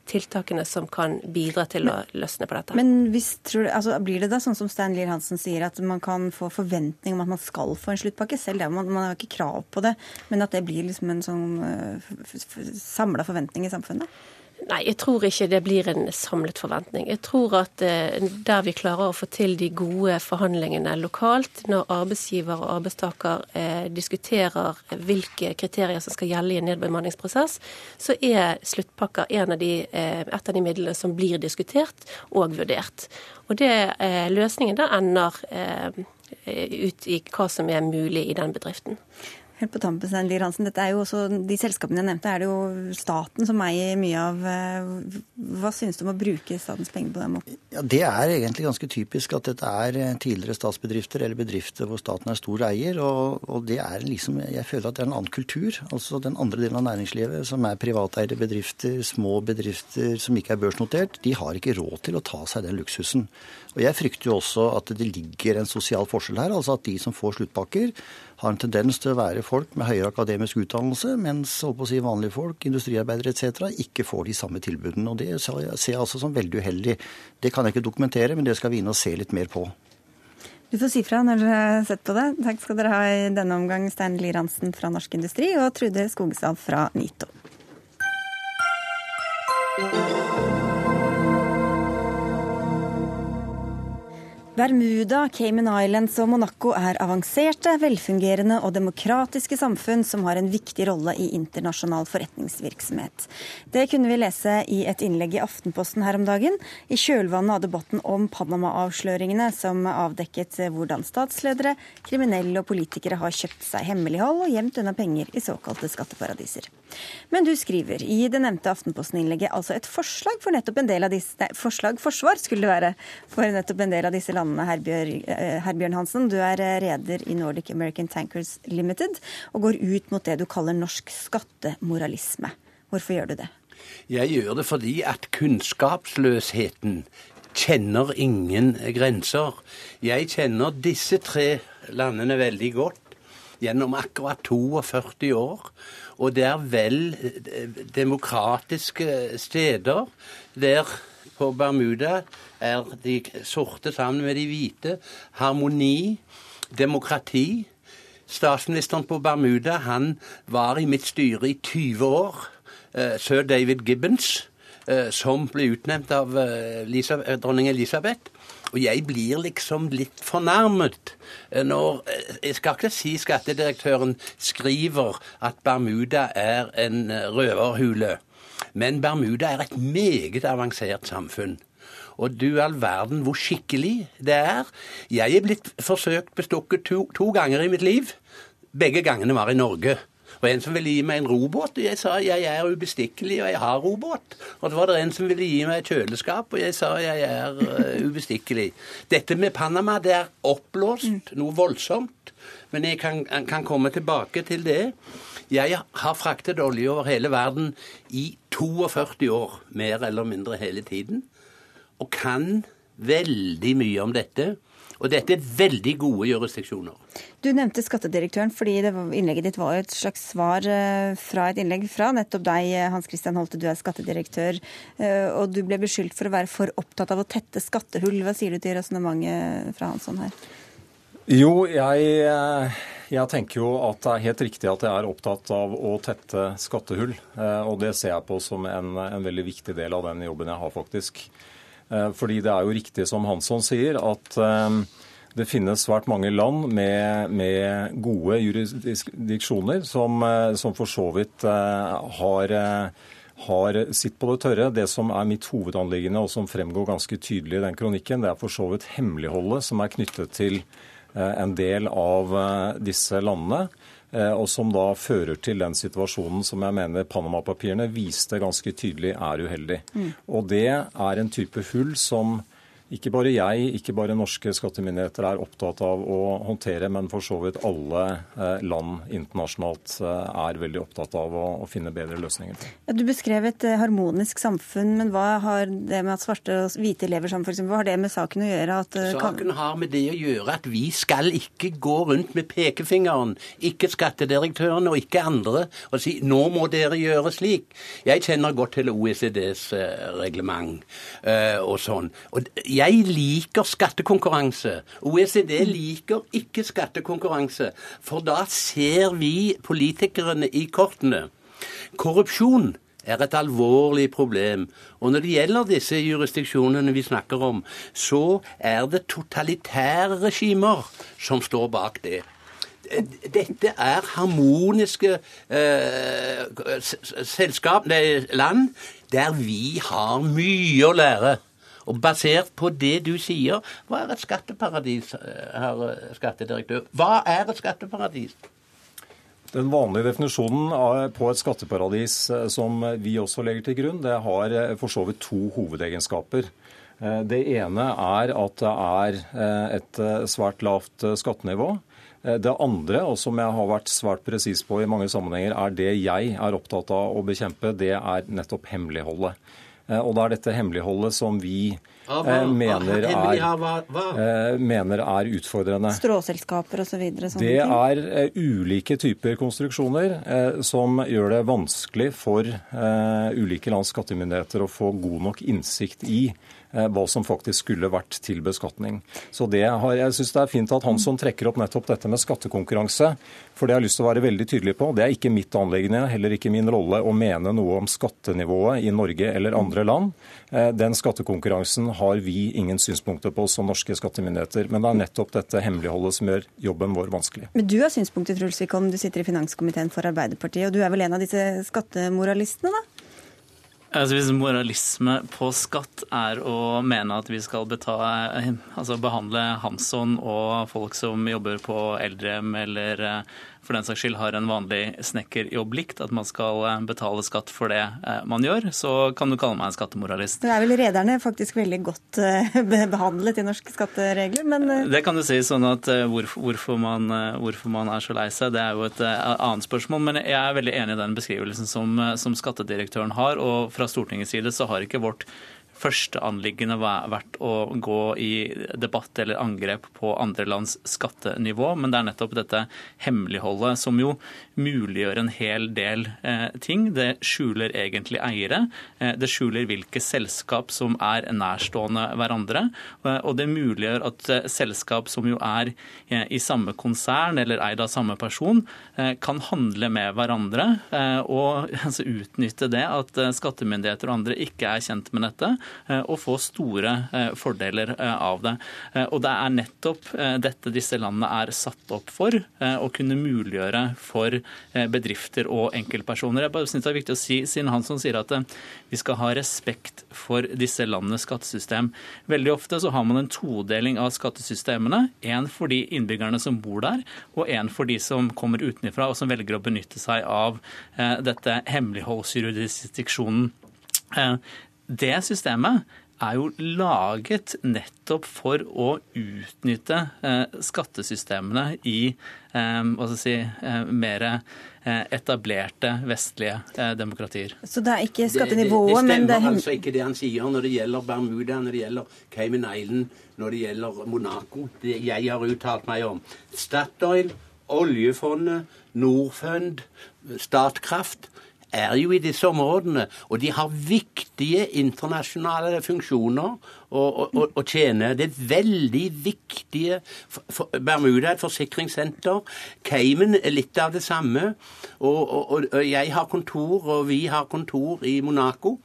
tiltakene som kan bidra til å løsne på dette. Men hvis, du, altså, Blir det da sånn som Stein Lier Hansen sier, at man kan få forventning om at man skal få en sluttpakke? Selv det, man, man har ikke krav på det, men at det blir liksom en sånn uh, samla forventning i samfunnet? Nei, jeg tror ikke det blir en samlet forventning. Jeg tror at eh, der vi klarer å få til de gode forhandlingene lokalt, når arbeidsgiver og arbeidstaker eh, diskuterer hvilke kriterier som skal gjelde i en nedbemanningsprosess, så er sluttpakker en av de, eh, et av de midlene som blir diskutert og vurdert. Og det, løsningen da ender ut i hva som er mulig i den bedriften. Helt på tampen, Stein Lier Hansen. Dette er jo også, De selskapene jeg nevnte, er det jo staten som eier mye av. Eh, hva synes du om å bruke statens penger på den måten? Ja, Det er egentlig ganske typisk at dette er eh, tidligere statsbedrifter eller bedrifter hvor staten er stor eier. Og, og det er liksom, jeg føler at det er en annen kultur. Altså Den andre delen av næringslivet, som er privateide bedrifter, små bedrifter som ikke er børsnotert, de har ikke råd til å ta seg den luksusen. Og Jeg frykter jo også at det ligger en sosial forskjell her. altså At de som får sluttpakker, har en tendens til å være folk med høyere akademisk utdannelse, mens si, vanlige folk, industriarbeidere etc., ikke får de samme tilbudene. og Det ser jeg altså som veldig uheldig. Det kan jeg ikke dokumentere, men det skal vi inn og se litt mer på. Du får si fra når dere har sett på det. Takk skal dere ha i denne omgang, Stein Lier Hansen fra Norsk Industri og Trude Skogsal fra NITO. Bermuda, Cayman Islands og Monaco er avanserte, velfungerende og demokratiske samfunn som har en viktig rolle i internasjonal forretningsvirksomhet. Det kunne vi lese i et innlegg i Aftenposten her om dagen, i kjølvannet av debatten om Panama-avsløringene, som avdekket hvordan statsledere, kriminelle og politikere har kjøpt seg hemmelighold og gjemt unna penger i såkalte skatteparadiser. Men du skriver i det nevnte Aftenposten-innlegget altså et forslag for nettopp en del av disse, nei, forslag forsvar skulle det være, for nettopp en del av disse landene Anne eh, Herbjørn Hansen, du er eh, reder i Nordic American Tankers Limited og går ut mot det du kaller norsk skattemoralisme. Hvorfor gjør du det? Jeg gjør det fordi at kunnskapsløsheten kjenner ingen grenser. Jeg kjenner disse tre landene veldig godt gjennom akkurat 42 år. Og det er vel eh, demokratiske steder der på Bermuda er de sorte sammen med de hvite. Harmoni, demokrati. Statsministeren på Bermuda han var i mitt styre i 20 år. Uh, Sir David Gibbons, uh, som ble utnevnt av uh, dronning Elisabeth. Og jeg blir liksom litt fornærmet når Jeg skal ikke si skattedirektøren skriver at Bermuda er en røverhule. Men Bermuda er et meget avansert samfunn. Og du all verden hvor skikkelig det er. Jeg er blitt forsøkt bestukket to, to ganger i mitt liv. Begge gangene var i Norge. Og en som ville gi meg en robåt. Og jeg sa jeg er ubestikkelig, og jeg har robåt. Og så var det en som ville gi meg et kjøleskap, og jeg sa jeg er uh, ubestikkelig. Dette med Panama, det er oppblåst, noe voldsomt. Men jeg kan, kan komme tilbake til det. Jeg har fraktet olje over hele verden i 42 år, mer eller mindre hele tiden, og kan veldig mye om dette. Og dette er veldig gode jurisdiksjoner. Du nevnte skattedirektøren fordi var, innlegget ditt var et slags svar eh, fra et innlegg fra nettopp deg, eh, Hans Christian Holte. Du er skattedirektør, eh, og du ble beskyldt for å være for opptatt av å tette skattehull. Hva sier du til resonnementet fra Hansson her? Jo, jeg jeg tenker jo at det er helt riktig at jeg er opptatt av å tette skattehull. Eh, og det ser jeg på som en, en veldig viktig del av den jobben jeg har, faktisk. Eh, fordi det er jo riktig som Hansson sier, at eh, det finnes svært mange land med, med gode jurisdiksjoner som, som, for så vidt har, har sitt på det tørre. Det som er mitt hovedanliggende, og som fremgår ganske tydelig i den kronikken, det er for så vidt hemmeligholdet som er knyttet til Eh, en del av eh, disse landene. Eh, og som da fører til den situasjonen som jeg mener Panama-papirene viste ganske tydelig er uheldig. Mm. Og det er en type hull som ikke bare jeg, ikke bare norske skattemyndigheter er opptatt av å håndtere, men for så vidt alle eh, land internasjonalt eh, er veldig opptatt av å, å finne bedre løsninger. Ja, du beskrev et eh, harmonisk samfunn, men hva har det med at svarte og hvite lever sammen, f.eks., hva har det med saken å gjøre? At, saken har med det å gjøre at vi skal ikke gå rundt med pekefingeren, ikke skattedirektørene og ikke andre, og si nå må dere gjøre slik. Jeg kjenner godt til OECDs reglement og sånn. Og jeg liker skattekonkurranse. OECD liker ikke skattekonkurranse. For da ser vi politikerne i kortene. Korrupsjon er et alvorlig problem. Og når det gjelder disse jurisdiksjonene vi snakker om, så er det totalitære regimer som står bak det. Dette er harmoniske eh, selskap, nei, land der vi har mye å lære. Og basert på det du sier, hva er et skatteparadis, herr skattedirektør? Hva er et skatteparadis? Den vanlige definisjonen på et skatteparadis eh, som vi også legger til grunn, det har eh, for så vidt to hovedegenskaper. Eh, det ene er at det er et svært lavt skattenivå. Det andre, og som jeg har vært svært presis på i mange sammenhenger, er det jeg er opptatt av å bekjempe, det er nettopp hemmeligholdet. Eh, og da er dette hemmeligholdet som vi hva, mener, er, hva, mener er utfordrende. Stråselskaper osv.? Det er ulike typer konstruksjoner som gjør det vanskelig for ulike lands skattemyndigheter å få god nok innsikt i Eh, hva som faktisk skulle vært til beskatning. Så det har, Jeg syns det er fint at Hansson trekker opp nettopp dette med skattekonkurranse. For det jeg har lyst til å være veldig tydelig på. Det er ikke mitt anliggende, heller ikke min rolle, å mene noe om skattenivået i Norge eller andre land. Eh, den skattekonkurransen har vi ingen synspunkter på som norske skattemyndigheter. Men det er nettopp dette hemmeligholdet som gjør jobben vår vanskelig. Men du har synspunkter, Truls Wickholm. Du sitter i finanskomiteen for Arbeiderpartiet, og du er vel en av disse skattemoralistene, da? Altså Hvis moralisme på skatt er å mene at vi skal betale, altså behandle Hansson og folk som jobber på eldrehjem eller for den saks skyld har en vanlig snekkerjobb likt, at man skal eh, betale skatt for det eh, man gjør, så kan du kalle meg en skattemoralist. Det er vel rederne faktisk veldig godt eh, behandlet i norske skatteregler, men Det kan du si. sånn at hvorfor man, hvorfor man er så lei seg, det er jo et annet spørsmål. Men jeg er veldig enig i den beskrivelsen som, som skattedirektøren har, og fra Stortingets side så har ikke vårt førsteanliggende vært å gå i debatt eller angrep på andre lands skattenivå, men det er nettopp dette hemmeligholdet som jo muliggjør en hel del eh, ting. Det skjuler egentlig eiere. Eh, det skjuler hvilke selskap som er nærstående hverandre. Eh, og det muliggjør at selskap som jo er i samme konsern eller eid av samme person, kan handle med hverandre og [LAUGHS] altså, utnytte det at skattemyndigheter og andre ikke er kjent med dette, Eh, og få store eh, fordeler eh, av det. Og det er nettopp dette disse landene er satt opp for, å kunne muliggjøre for bedrifter og enkeltpersoner. Jeg bare synes det er viktig å si, Siden Hansson sier at vi skal ha respekt for disse landenes skattesystem. Veldig ofte så har man en todeling av skattesystemene. En for de innbyggerne som bor der, og en for de som kommer utenfra og som velger å benytte seg av dette hemmeligholdsjurisdiksjonen. Det systemet er jo laget nettopp for å utnytte eh, skattesystemene i eh, si, eh, mer etablerte vestlige demokratier. Så det er ikke skattenivået, det, det, det men det stemmer altså ikke det han sier når det gjelder Bermuda, når det gjelder Cayman Island, når det gjelder Monaco. Det jeg har uttalt meg om. Statoil, oljefondet, Norfund, Statkraft er jo i disse områdene, og de har viktige internasjonale funksjoner å, tjene. Det er veldig viktige Bermuda er et forsikringssenter. Cayman er litt av det samme. Og, og, og jeg har kontor, og vi har kontor i Monaco.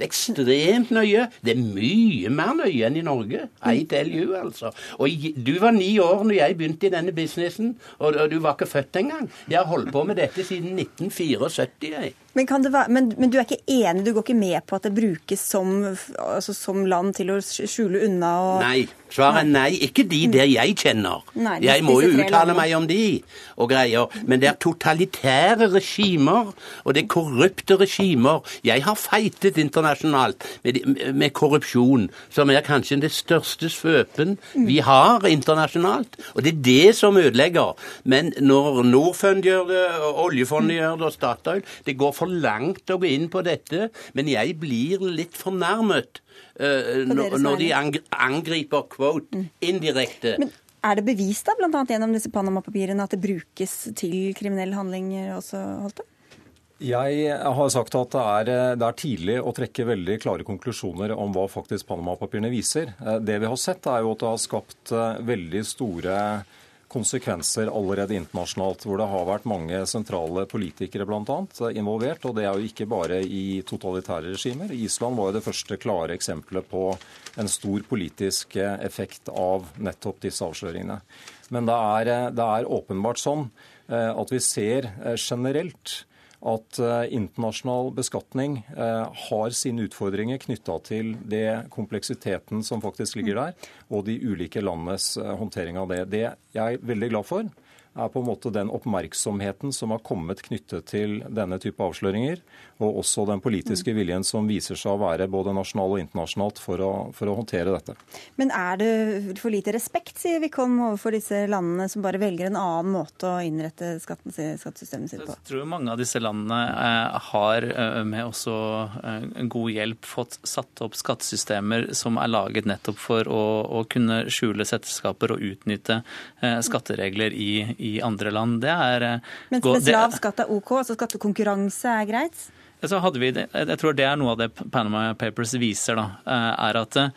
Det er ekstremt nøye. Det er mye mer nøye enn i Norge. I tell you, altså. Og du var ni år når jeg begynte i denne businessen, og du var ikke født engang. Jeg har holdt på med dette siden 1974, jeg. Men, kan det være, men, men, du er ikke enig, du går ikke med på at det brukes som, altså som land til å skjule unna? Og... Nei. Svaret er nei. Ikke de der jeg kjenner. Nei, jeg må jo uttale meg om de og greier. Men det er totalitære regimer, og det er korrupte regimer. Jeg har feitet internasjonalt med, med korrupsjon, som er kanskje det største svøpen vi har internasjonalt. Og det er det som ødelegger. Men når Norfund gjør det, og oljefondet gjør det, og Statoil Det går for langt å gå inn på dette, men jeg blir litt fornærmet uh, når de angriper quote mm. indirekte. Men er det bevist da, bl.a. gjennom disse Panama-papirene at det brukes til kriminelle handlinger også, Holte? Jeg har sagt at det er, det er, tidlig å trekke veldig klare konklusjoner om hva faktisk Panama-papirene viser. Eh, det vi har sett, er jo at det har skapt eh, veldig store konsekvenser allerede internasjonalt, hvor det har vært mange sentrale politikere bl.a. involvert. Og det er jo ikke bare i totalitære regimer. Island var jo det første klare eksempelet på en stor politisk effekt av nettopp disse avsløringene. Men det er, det er åpenbart sånn eh, at vi ser eh, generelt at eh, internasjonal beskatning eh, har sine utfordringer knytta til det kompleksiteten som faktisk ligger der, og de ulike landenes eh, håndtering av det. Det jeg er veldig glad for, er på en måte den oppmerksomheten som har kommet knyttet til denne type avsløringer, og også den politiske viljen som viser seg å være både nasjonal og internasjonalt for å, for å håndtere dette. Men er det for lite respekt, sier Wickholm, overfor disse landene som bare velger en annen måte å innrette skattesystemet sitt på? Jeg tror mange av disse landene eh, har eh, med også eh, god hjelp fått satt opp skattesystemer som er laget nettopp for å, å kunne skjule selskaper og utnytte skatteregler i, i andre land. Det er Men mens lav skatt er OK, altså skattekonkurranse er greit? Så hadde vi jeg tror det er noe av det Panama Papers viser, da, eh, er at eh,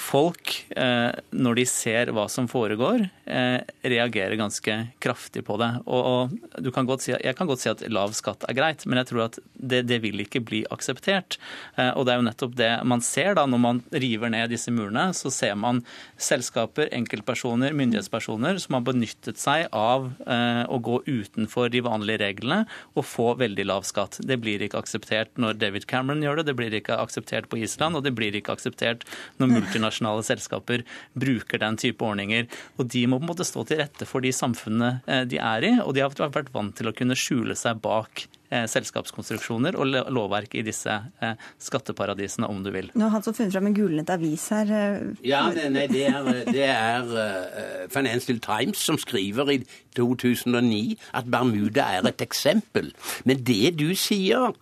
folk, eh, når de ser hva som foregår, Eh, reagerer ganske kraftig på det. Og, og kan si, Jeg kan godt si at lav skatt er greit, men jeg tror at det, det, vil ikke bli akseptert. Eh, og det er jo nettopp det man ser da når man river ned disse murene. Så ser man selskaper, enkeltpersoner, myndighetspersoner som har benyttet seg av eh, å gå utenfor de vanlige reglene og få veldig lav skatt. Det blir ikke akseptert når David Cameron gjør det, det blir ikke akseptert på Island, og det blir ikke akseptert når multinasjonale selskaper bruker den type ordninger. Og de må på en måte stå til rette for de samfunnene eh, de er i, og de har vært vant til å kunne skjule seg bak eh, selskapskonstruksjoner og lovverk i disse eh, skatteparadisene, om du vil. Nå har han som funnet fram en gulnet avis her. Ja, nei, det er, det er Financial Times som skriver i 2009 at Bermuda er et eksempel. Men det du sier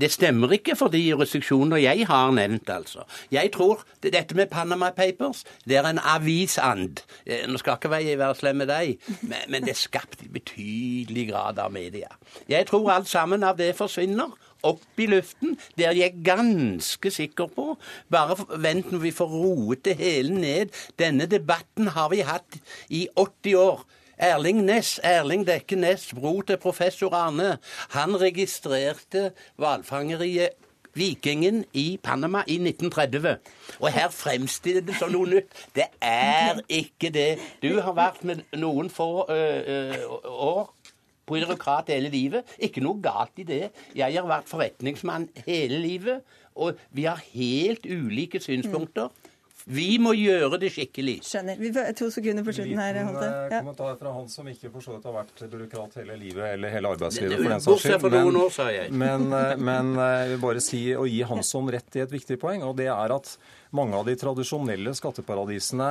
det stemmer ikke for de jurisdiksjoner jeg har nevnt, altså. Jeg tror dette med Panama Papers, det er en avisand. Eh, nå skal ikke jeg være slem med deg, men, men det er skapt i betydelig grad av media. Jeg tror alt sammen av det forsvinner opp i luften. Det er jeg ganske sikker på. Bare vent når vi får roet det hele ned. Denne debatten har vi hatt i 80 år. Erling Næss, Erling Dekke Næss, bror til professor Arne, han registrerte hvalfangeriet Vikingen i Panama i 1930. Og her fremstiller det som noe nytt. Det er ikke det. Du har vært med noen få år byråkrat hele livet. Ikke noe galt i det. Jeg har vært forretningsmann hele livet. Og vi har helt ulike synspunkter. Vi må gjøre det skikkelig. Skjønner. Vi får to sekunder på slutten her. Holte. Eh, ja. kommentar fra han som ikke for så vidt har vært byråkrat hele livet, eller hele arbeidslivet, for den saks skyld. Men, år, sa jeg. men, eh, [LAUGHS] men eh, jeg vil bare si og gi Hansson rett i et viktig poeng, og det er at mange av de tradisjonelle skatteparadisene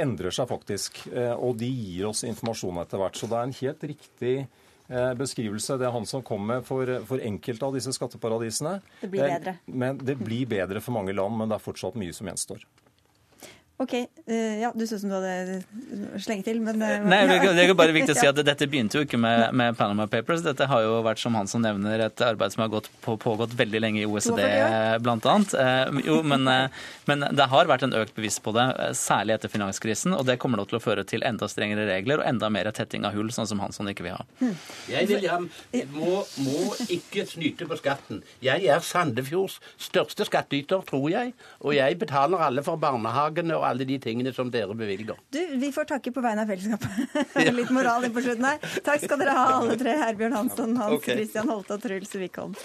endrer seg faktisk, og de gir oss informasjon etter hvert. Så det er en helt riktig beskrivelse det er han som kom med for, for enkelte av disse skatteparadisene. Det blir bedre. Men Det blir bedre for mange land, men det er fortsatt mye som gjenstår. OK. Uh, ja, du så ut som du hadde slengt til, men uh, Nei, Det er bare viktig å si [LAUGHS] at dette begynte jo ikke med, med, Panama Papers. Dette har jo vært, som han som nevner, et arbeid som har gått, på, pågått veldig lenge i OECD, bl.a. Uh, jo, men, uh, men, det har vært en økt bevisst på det, særlig etter finanskrisen. Og det kommer nok til å føre til enda strengere regler og enda mer tetting av hull, sånn som Hansson ikke vil ha. Hmm. Jeg vil, jeg må, må ikke snyte på skatten. Jeg er Sandefjords største skattyter, tror jeg. Og jeg betaler alle for barnehagene og alle de tingene som dere bevilger. Du, vi får takke på vegne av fellesskapet. [LAUGHS] [LAUGHS] Litt moral inn på slutten her. Takk skal dere ha, alle tre. Herbjørn Hansson, Hans okay. Christian Holte og Truls Wickholm.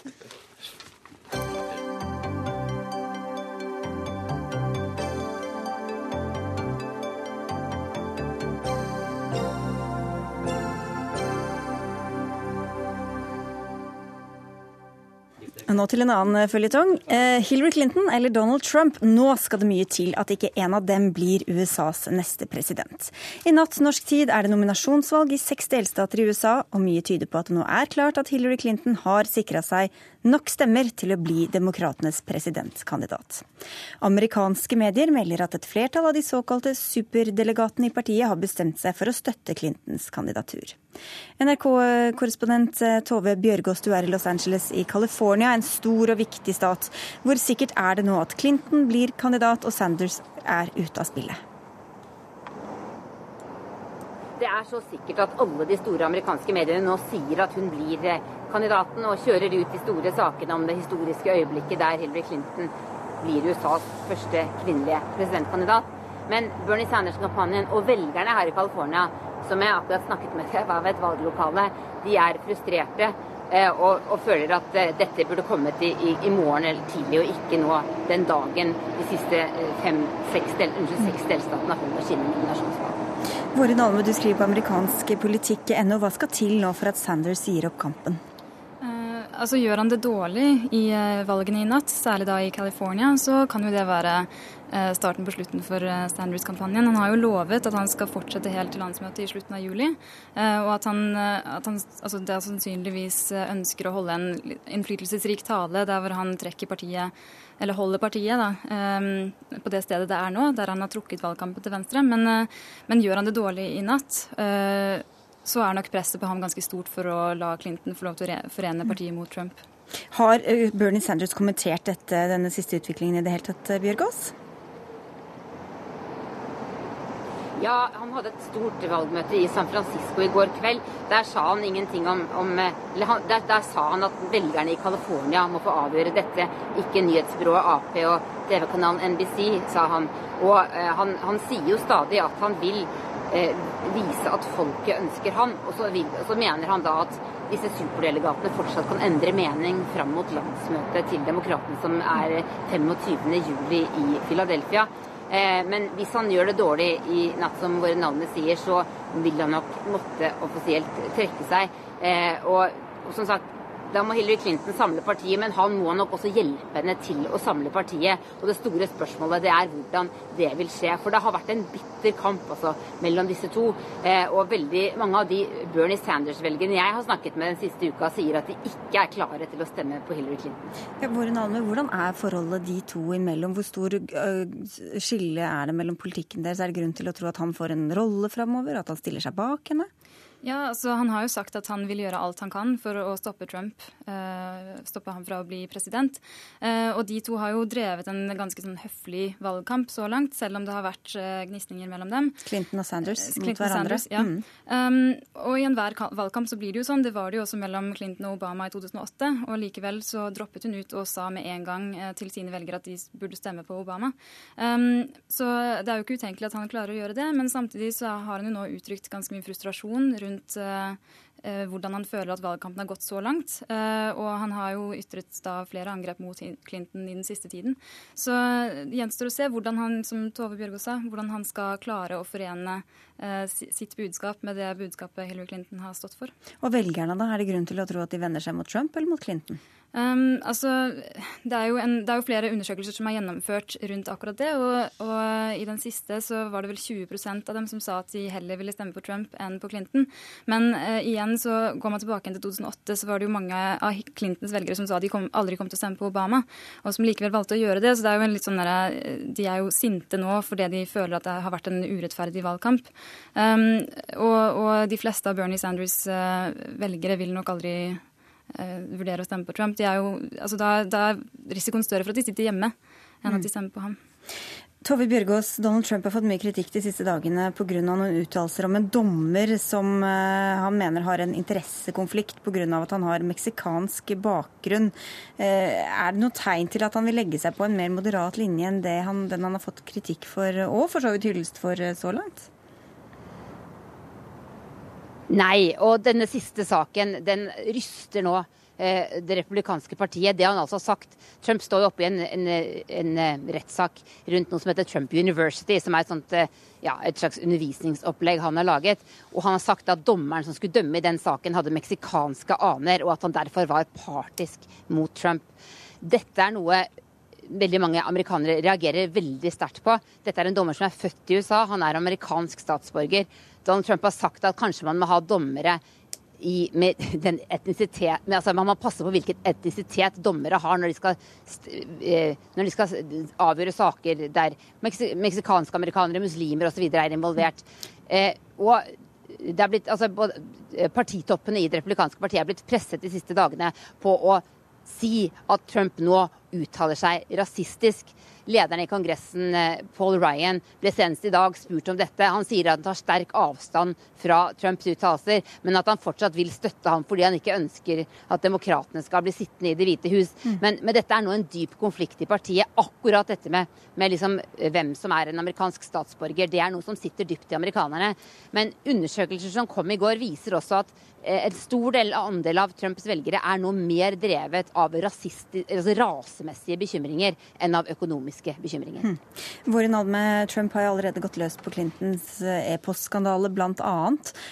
Nå til en annen føljetong. Eh, Hillary Clinton eller Donald Trump. Nå skal det mye til at ikke en av dem blir USAs neste president. I natt norsk tid er det nominasjonsvalg i seks delstater i USA, og mye tyder på at det nå er klart at Hillary Clinton har sikra seg nok stemmer til å bli demokratenes presidentkandidat. Amerikanske medier melder at et flertall av de såkalte superdelegatene i partiet har bestemt seg for å støtte Clintons kandidatur. NRK-korrespondent Tove Bjørgaas, du er i Los Angeles i California, en stor og viktig stat. Hvor sikkert er det nå at Clinton blir kandidat og Sanders er ute av spillet? Det er så sikkert at alle de store amerikanske mediene nå sier at hun blir eh, kandidaten og kjører ut de store sakene om det historiske øyeblikket der Hillary Clinton blir USAs første kvinnelige presidentkandidat. Men Bernie Sanders-kampanjen og velgerne her i California, som jeg akkurat snakket med ved et valglokale, de er frustrerte eh, og, og føler at eh, dette burde kommet i, i, i morgen eller tidlig, og ikke nå den dagen de siste eh, fem, seks, del, unnskyld, seks delstatene holder sine nominasjonsvalg. Våre Nalme, du skriver på amerikansk politikk.no. Hva skal til nå for at Sanders gir opp kampen? Altså Gjør han det dårlig i eh, valgene i natt, særlig da i California, så kan jo det være eh, starten på slutten for eh, Sanders-kampanjen. Han har jo lovet at han skal fortsette helt til landsmøtet i slutten av juli. Og at han, at han altså det sannsynligvis eh, ønsker å holde en innflytelsesrik tale der hvor han trekker partiet eller holder partiet da, på det stedet det er nå, der han har trukket valgkampen til Venstre. Men, men gjør han det dårlig i natt, så er nok presset på ham ganske stort for å la Clinton få lov til å forene partiet mot Trump. Har eh, Bernie Sanders kommentert dette, denne siste utviklingen i det hele tatt, eh, Bjørgaas? Ja, han hadde et stort valgmøte i San Francisco i går kveld. Der sa han ingenting om, om eller han, der, der sa han at velgerne i California må få avgjøre dette, ikke nyhetsbyrået Ap og TV-kanalen NBC, sa han. Og eh, han, han sier jo stadig at han vil eh, vise at folket ønsker han. Og så, vil, så mener han da at disse superdelegatene fortsatt kan endre mening fram mot landsmøtet til Demokratene, som er 25. juli i Philadelphia. Eh, men hvis han gjør det dårlig i natt, som våre navn sier, så vil han nok måtte offisielt trekke seg. Eh, og, og som sagt, da må Hillary Clinton samle partiet, men han må nok også hjelpe henne til å samle partiet. Og det store spørsmålet det er hvordan det vil skje. For det har vært en bitter kamp altså, mellom disse to. Eh, og veldig mange av de Bernie Sanders-velgerne jeg har snakket med den siste uka, sier at de ikke er klare til å stemme på Hillary Clinton. Ja, Nalme, hvordan er forholdet de to imellom? Hvor stor øh, skille er det mellom politikken deres? Er det grunn til å tro at han får en rolle framover? At han stiller seg bak henne? Ja, altså Han har jo sagt at han vil gjøre alt han kan for å stoppe Trump. Uh, stoppe ham fra å bli president. Uh, og de to har jo drevet en ganske sånn høflig valgkamp så langt, selv om det har vært uh, gnisninger mellom dem. Clinton og Sanders Clinton mot hverandre. Sanders, ja. Mm. Um, og i enhver valgkamp så blir det jo sånn. Det var det jo også mellom Clinton og Obama i 2008. Og likevel så droppet hun ut og sa med en gang til sine velgere at de burde stemme på Obama. Um, så det er jo ikke utenkelig at han klarer å gjøre det, men samtidig så har han jo nå uttrykt ganske mye frustrasjon rundt eh, eh, hvordan han føler at valgkampen har gått så langt. Eh, og han har jo ytret da flere angrep mot Clinton i den siste tiden. Så det gjenstår å se hvordan han, som Tove Bjørgo sa, hvordan han skal klare å forene sitt budskap med det budskapet Hillary Clinton har stått for. Og velgerne, da? Er det grunn til å tro at de vender seg mot Trump eller mot Clinton? Um, altså, det er, en, det er jo flere undersøkelser som er gjennomført rundt akkurat det. Og, og i den siste så var det vel 20% av dem som sa at de heller ville stemme på Trump enn på Clinton. Men uh, igjen så går man tilbake til 2008, så var det jo mange av Clintons velgere som sa de kom, aldri kom til å stemme på Obama, og som likevel valgte å gjøre det. Så det er jo en litt sånn der, de er jo sinte nå fordi de føler at det har vært en urettferdig valgkamp. Um, og, og de fleste av Bernie Sanders uh, velgere vil nok aldri eh, vurdere å stemme på Trump. Er jo, altså da, da er risikoen større for at de sitter hjemme, enn at de stemmer på ham. Tove Bjørgaas, Donald Trump har fått mye kritikk de siste dagene pga. noen uttalelser om en dommer som uh, han mener har en interessekonflikt pga. at han har meksikansk bakgrunn. Uh, er det noe tegn til at han vil legge seg på en mer moderat linje enn han, den han har fått kritikk for, og for så vidt hyllest for så langt? Nei, og denne siste saken den ryster nå Eh, det republikanske partiet. Det han altså har sagt. Trump står jo oppe i en, en, en, eh, rettssak rundt noe som heter Trump University, som er et, sånt, eh, ja, et, slags undervisningsopplegg han har laget. Og han har sagt at dommeren som skulle dømme i den saken, hadde meksikanske aner, og at han derfor var partisk mot Trump. Dette er noe veldig mange amerikanere reagerer veldig sterkt på. Dette er en dommer som er født i USA, han er amerikansk statsborger. Donald Trump har sagt at kanskje man må ha dommere i, med [LAUGHS] den etnisitet altså Man må passe på hvilken etnisitet dommere har når de skal, eh, når de skal avgjøre saker der meksikanske amerikanere, muslimer osv. er involvert. Eh, og det er blitt, altså, Partitoppene i det republikanske partiet er blitt presset de siste dagene på å si at Trump nå uttaler seg rasistisk. Lederen i Kongressen, eh, Paul Ryan, ble senest i dag spurt om dette. Han sier at han tar sterk avstand fra Trumps uttalelser, men at han fortsatt vil støtte ham fordi han ikke ønsker at demokratene skal bli sittende i Det hvite hus. Mm. Men, men, dette er nå en dyp konflikt i partiet. Akkurat dette med, med liksom, eh, hvem som er en amerikansk statsborger, det er noe som sitter dypt i amerikanerne. Men undersøkelser som kom i går, viser også at eh, en stor del, andel av Trumps velgere er nå mer drevet av altså rasemessige bekymringer enn av økonomiske bekymringer. Hmm. Våre navn med Trump har allerede gått løs på Clintons eh, e-postskandale bl.a.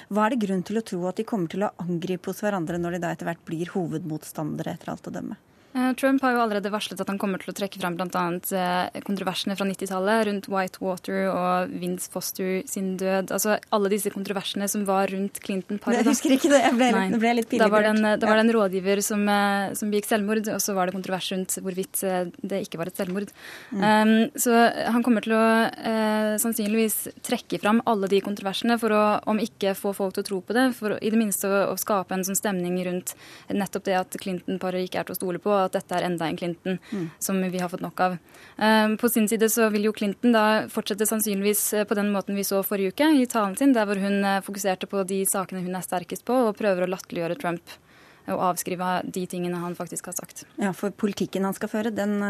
Hva er det grunn til å tro at de kommer til å angripe hos hverandre når de da etter hvert blir hovedmotstandere, etter alt å dømme? Eh, Trump har jo allerede varslet at han kommer til å trekke fram bl.a. Eh, kontroversene fra 90-tallet rundt Whitewater og Vince Foster sin død. Altså alle disse kontroversene som var rundt Clinton-paret. Jeg husker ikke det. Jeg ble, Nei, ble litt pinlig Da var det en, da var det en rådgiver som, eh, som begikk selvmord, og så var det kontrovers rundt hvorvidt det ikke var et selvmord. Mm. Um, så han kommer til å uh, sannsynligvis trekke fram alle de kontroversene for å, om ikke få folk til å tro på det, for i det minste å, å skape en sånn stemning rundt nettopp det at Clinton-paret ikke er til å stole på at dette er enda en Clinton mm. som vi har fått nok av. Um, på sin side så vil jo Clinton da fortsette sannsynligvis eh, på den måten vi så forrige uke, i talen sin, der hvor hun eh, fokuserte på de sakene hun er sterkest på, og prøver å latterliggjøre Trump og avskrive de tingene han faktisk har sagt. Ja, For politikken han skal føre, den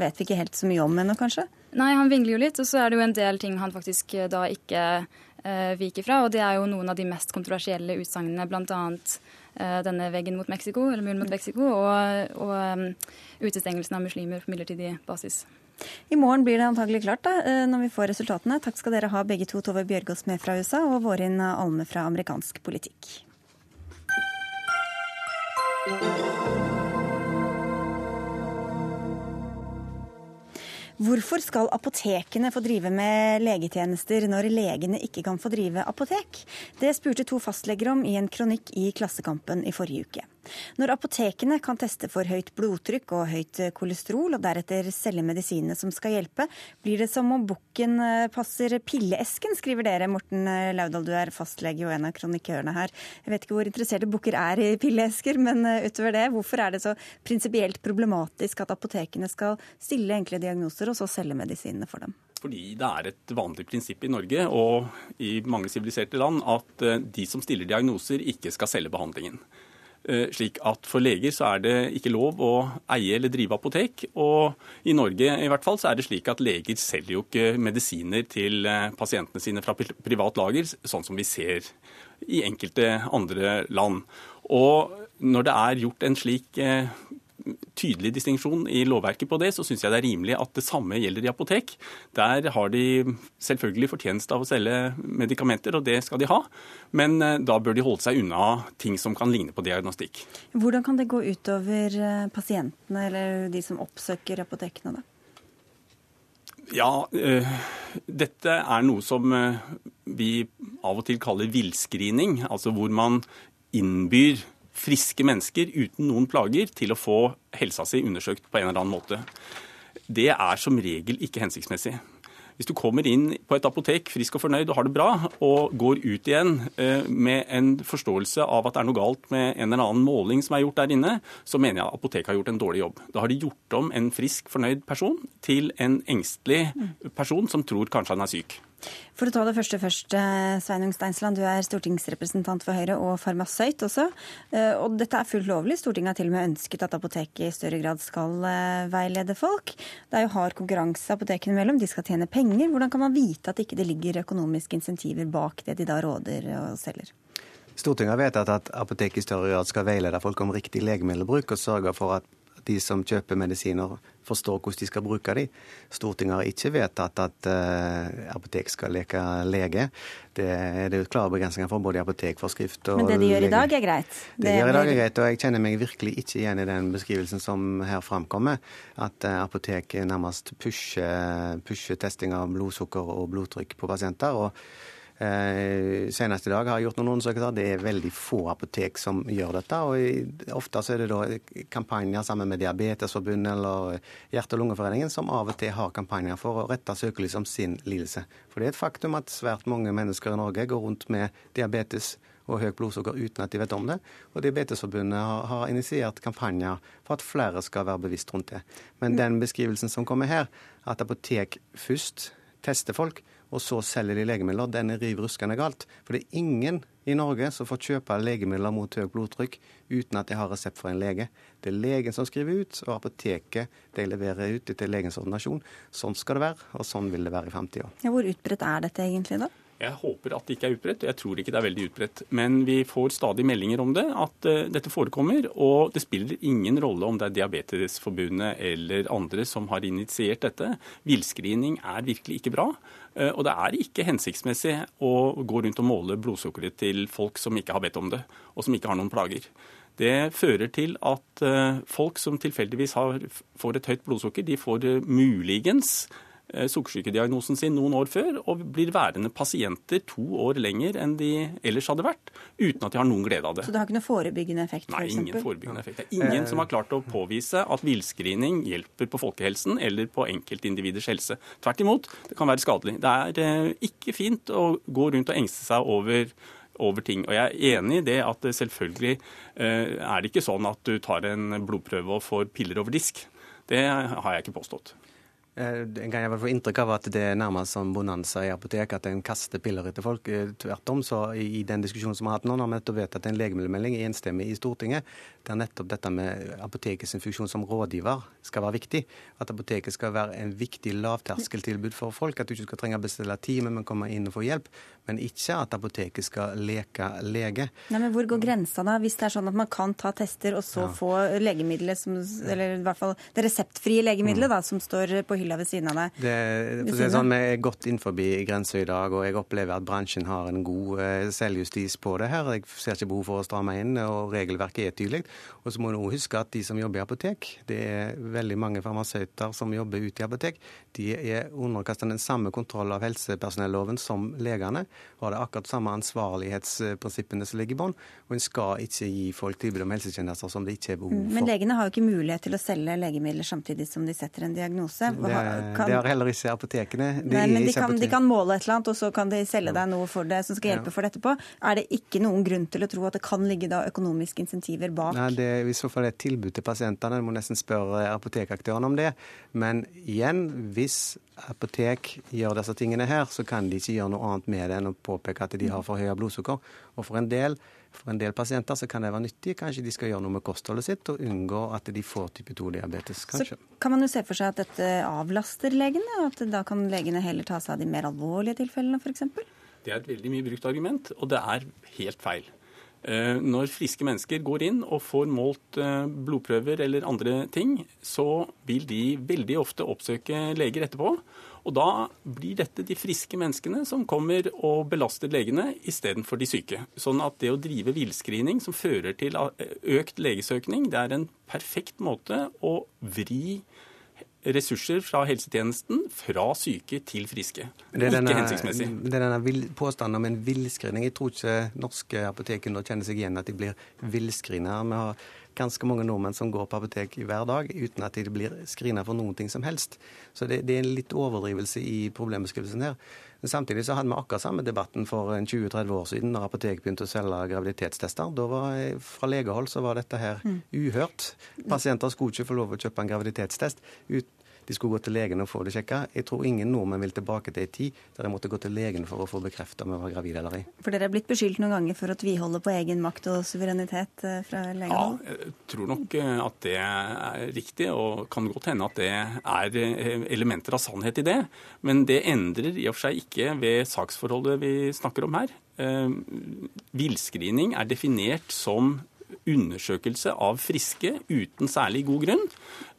vet vi ikke helt så mye om ennå, kanskje? Nei, han vingler jo litt, og så er det jo en del ting han faktisk da ikke viker fra. Og det er jo noen av de mest kontroversielle utsagnene, bl.a. Eh, denne veggen mot Mexico, eller muren mot Mexico, og, og um, utestengelsen av muslimer på midlertidig basis. I morgen blir det antagelig klart da, eh, når vi får resultatene. Takk skal dere ha begge to, Tove Bjørgaas med fra USA og Vårin Alme fra amerikansk politikk. Hvorfor skal apotekene få drive med legetjenester når legene ikke kan få drive apotek? Det spurte to fastleger om i en kronikk i Klassekampen i forrige uke. Når apotekene kan teste for høyt blodtrykk og høyt kolesterol, og deretter selge medisinene som skal hjelpe, blir det som om bukken eh, passer pilleesken, skriver dere. Morten eh, Laudal, du er fastlege og en av kronikørene her. Jeg vet ikke hvor interesserte bukker er i pilleesker, men eh, utover det, hvorfor er det så prinsipielt problematisk at apotekene skal stille enkle diagnoser og så selge medisinene for dem? Fordi det er et vanlig prinsipp i Norge og i mange siviliserte land at de som stiller diagnoser, ikke skal selge behandlingen. Eh, slik at For leger så er det ikke lov å eie eller drive apotek. Og i Norge i hvert fall så er det slik at leger selger jo ikke medisiner til eh, pasientene sine fra privat lager, sånn som vi ser i enkelte andre land. Og når det er gjort en slik eh, tydelig distinksjon i lovverket på det, så syns jeg det er rimelig at det samme gjelder i apotek. Der har de selvfølgelig fortjeneste av å selge medikamenter, og det skal de ha. Men eh, da bør de holde seg unna ting som kan ligne på diagnostikk. Hvordan kan det gå utover eh, pasientene eller de som oppsøker apotekene, da? Ja, øh, dette er noe som vi av og til kaller villscreening. Altså hvor man innbyr friske mennesker uten noen plager til å få helsa si undersøkt på en eller annen måte. Det er som regel ikke hensiktsmessig. Hvis du kommer inn på et apotek frisk og fornøyd og har det bra, og går ut igjen eh, med en forståelse av at det er noe galt med en eller annen måling som er gjort der inne, så mener jeg apoteket har gjort en dårlig jobb. Da har de gjort om en frisk, fornøyd person til en engstelig person som tror kanskje han er syk. For å ta det første først, eh, Sveinung Steinsland. Du er stortingsrepresentant for Høyre og farmasøyt også. Eh, og dette er fullt lovlig. Stortinget har til og med ønsket at apoteket i større grad skal eh, veilede folk. Det er jo hard konkurranse apotekene imellom. De skal tjene penger. Hvordan kan man vite at ikke det ligger økonomiske insentiver bak det de da råder og selger? Stortinget har vedtatt at apoteket i større grad skal veilede folk om riktig legemiddelbruk og sørge for at de som kjøper medisiner, forstår hvordan de skal bruke dem. Stortinget har ikke vedtatt at uh, apotek skal leke lege. Det er det klare begrensninger for både apotekforskrift og Men det de gjør i dag, er greit? Det, det gjør i dag er greit, og jeg kjenner meg virkelig ikke igjen i den beskrivelsen som her framkommer. At uh, apotek nærmest pusher, pusher testing av blodsukker og blodtrykk på pasienter. og Eh, senest i dag har jeg gjort noen undersøkelser. Det er veldig få apotek som gjør dette. og Ofte så er det da kampanjer sammen med Diabetesforbundet eller Hjerte- og lungeforeningen som av og til har kampanjer for å rette søkelyset om sin lidelse. For det er et faktum at svært mange mennesker i Norge går rundt med diabetes og høyt blodsukker uten at de vet om det. Og Diabetesforbundet har, har initiert kampanjer for at flere skal være bevisst rundt det. Men den beskrivelsen som kommer her, at apotek først tester folk, og så selger de legemidler, den er riv ruskende galt. For det er ingen i Norge som får kjøpe legemidler mot høyt blodtrykk uten at de har resept fra en lege. Det er legen som skriver ut, og apoteket de leverer ut etter legens ordinasjon. Sånn skal det være, og sånn vil det være i framtida. Ja, hvor utbredt er dette egentlig, da? Jeg håper at det ikke er utbredt, og jeg tror ikke det er veldig utbredt. Men vi får stadig meldinger om det, at uh, dette forekommer. Og det spiller ingen rolle om det er Diabetesforbundet eller andre som har initiert dette. Villscreening er virkelig ikke bra. Uh, og det er ikke hensiktsmessig å gå rundt og måle blodsukkeret til folk som ikke har bedt om det, og som ikke har noen plager. Det fører til at uh, folk som tilfeldigvis har, får et høyt blodsukker, de får muligens Eh, sukkersykediagnosen sin noen år før og blir værende pasienter to år lenger enn de ellers hadde vært, uten at de har noen glede av det. Så det har ikke noen forebyggende effekt? For Nei, ingen forebyggende effekt. Det er ingen som har klart å påvise at villscreening hjelper på folkehelsen eller på enkeltindividers helse. Tvert imot, det kan være skadelig. Det er eh, ikke fint å gå rundt og engste seg over over ting. Og Jeg er enig i det at selvfølgelig eh, er det ikke sånn at du tar en blodprøve og får piller over disk. Det har jeg ikke påstått. Eh, en kan jeg vel få inntrykk av at det er nærmest som bonanza i apotek, at en kaster piller etter folk. Eh, tvert om, så i den diskusjonen som vi har hatt nå, har vi nettopp vedtatt en legemiddelmelding enstemmig i Stortinget, der nettopp dette med apotekets funksjon som rådgiver skal være viktig. At apoteket skal være en viktig lavterskeltilbud for folk. At du ikke skal trenge å bestille time, men komme inn og få hjelp. Men ikke at apoteket skal leke lege. Nei, men Hvor går grensa da, hvis det er sånn at man kan ta tester og så ja. få legemiddelet, som, eller i hvert fall det reseptfrie legemiddelet mm. da, som står på hylla ved siden av deg. Det, det er sånn, Vi er godt innenfor grensa i dag, og jeg opplever at bransjen har en god eh, selvjustis på det her. Jeg ser ikke behov for å stramme inn, og regelverket er tydelig. Og så må du huske at de som jobber i apotek, det er veldig mange farmasøyter som jobber ute i apotek, de er underkastet den samme kontroll av helsepersonelloven som legene. Har det akkurat samme ansvarlighetsprinsippene som ligger i bånn. Og en skal ikke gi folk tilbud om helsetjenester som det ikke er behov mm, for. Men legene har jo ikke mulighet til å selge legemidler samtidig som de setter en diagnose. Det kan... Det har heller ikke apotekene. De, Nei, men de kan, de kan, måle et eller annet, og så kan de selge deg noe for det som skal hjelpe ja. for det etterpå. Er det ikke noen grunn til å tro at det kan ligge da økonomiske insentiver bak? Nei, det er i så fall et tilbud til pasientene. Du må nesten spørre apotekaktørene om det. Men igjen, hvis apotek gjør disse tingene her, så kan de ikke gjøre noe annet med det enn å påpeke at de har for høye blodsukker. Og for en del for en del pasienter så kan det være nyttig. Kanskje de skal gjøre noe med kostholdet sitt og unngå at de får type 2-diabetes. kanskje. Så kan man jo se for seg at dette avlaster legene, at da kan legene heller ta seg av de mer alvorlige tilfellene f.eks.? Det er et veldig mye brukt argument, og det er helt feil. Eh, når friske mennesker går inn og får målt eh, blodprøver eller andre ting, så vil de veldig ofte oppsøke leger etterpå. Og da blir dette de friske menneskene som kommer og belaster legene istedenfor de syke. Sånn at det å drive villscreening som fører til økt legesøkning, det er en perfekt måte å vri ressurser fra helsetjenesten fra syke til friske. Det er denne, ikke hensiktsmessig. Det er denne påstanden om en villscreening. Jeg tror ikke norske apoteker nå kjenner seg igjen at de blir villscreener. Vi har ganske mange nordmenn som går på apotek hver dag uten at de blir screena for noen ting som helst. Så det, det er en litt overdrivelse i problembeskrivelsen her. Samtidig så hadde vi akkurat samme debatten for 20-30 år siden når apotek begynte å selge graviditetstester. Da var, Fra legehold så var dette her uhørt. Pasienter skulle ikke få lov å kjøpe en graviditetstest ut, de skulle gå til legen og få det sjekka. Jeg tror ingen nordmenn vil tilbake til en tid der de måtte gå til legen for å få bekrefta om jeg var gravid eller ei. For dere er blitt beskyldt noen ganger for å tviholde på egen makt og suverenitet fra legehold? Ja, jeg tror nok eh, at det er riktig, og kan godt hende at det er eh, elementer av sannhet i det. Men det endrer i og for seg ikke ved saksforholdet vi snakker om her. Eh, Villscreening er definert som undersøkelse av friske uten særlig god grunn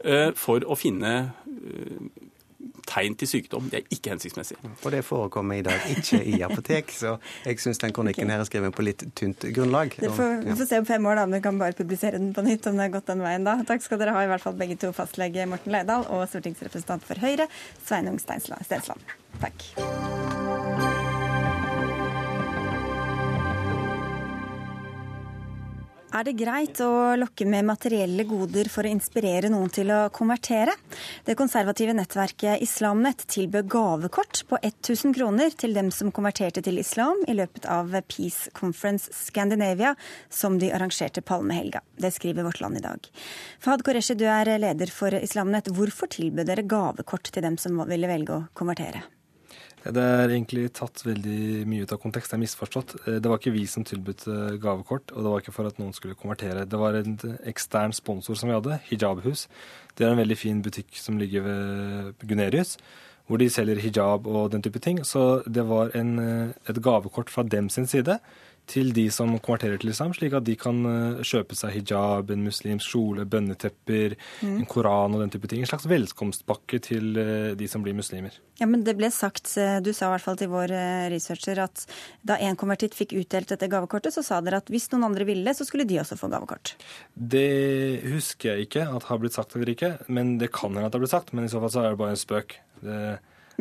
eh, for å finne eh, tegn til sykdom. Det er ikke hensiktsmessig. Og det forekommer i dag ikke i apotek, så jeg syns den kronikken her er skrevet på litt tynt grunnlag. Det får, vi Ja. får se om fem år da, om vi kan bare publisere den på nytt, om det har gått den veien da. Takk skal dere ha i hvert fall begge to, fastlege Morten Leidal og stortingsrepresentant for Høyre, Sveinung Steinsland. Stensland. Takk. Er det greit å lokke med materielle goder for å inspirere noen til å konvertere? Det konservative nettverket Islamnett tilbød gavekort på 1000 kroner til dem som konverterte til islam i løpet av Peace Conference Scandinavia, som de arrangerte palmehelga. Det skriver Vårt Land i dag. Fahad Qureshi, du er leder for Islamnett. Hvorfor tilbød dere gavekort til dem som ville velge å konvertere? Det er egentlig tatt veldig mye ut av kontekst. Det er misforstått. Eh, Det var ikke vi som tilbød eh, gavekort, og det var ikke for at noen skulle konvertere. Det var en ekstern sponsor som vi hadde, Hijabhus. Det er en veldig fin butikk som ligger ved Gunerius, hvor de selger hijab og den type ting. Så det var en, eh, et gavekort fra dem sin side til de som konverterer til islam, slik at de kan eh, kjøpe seg hijab, en muslimsk kjole, bønnetepper, Mm. en koran og den type ting. En slags velkomstpakke til eh, de som blir muslimer. Ja, men det ble sagt, eh, du sa i hvert fall til vår researcher at da en konvertitt fikk utdelt dette gavekortet, så sa dere at hvis noen andre ville, så skulle de også få gavekort. Det husker jeg ikke at har blitt sagt eller ikke, men det kan hende at det har blitt sagt. Men i så fall så er det bare en spøk. Det,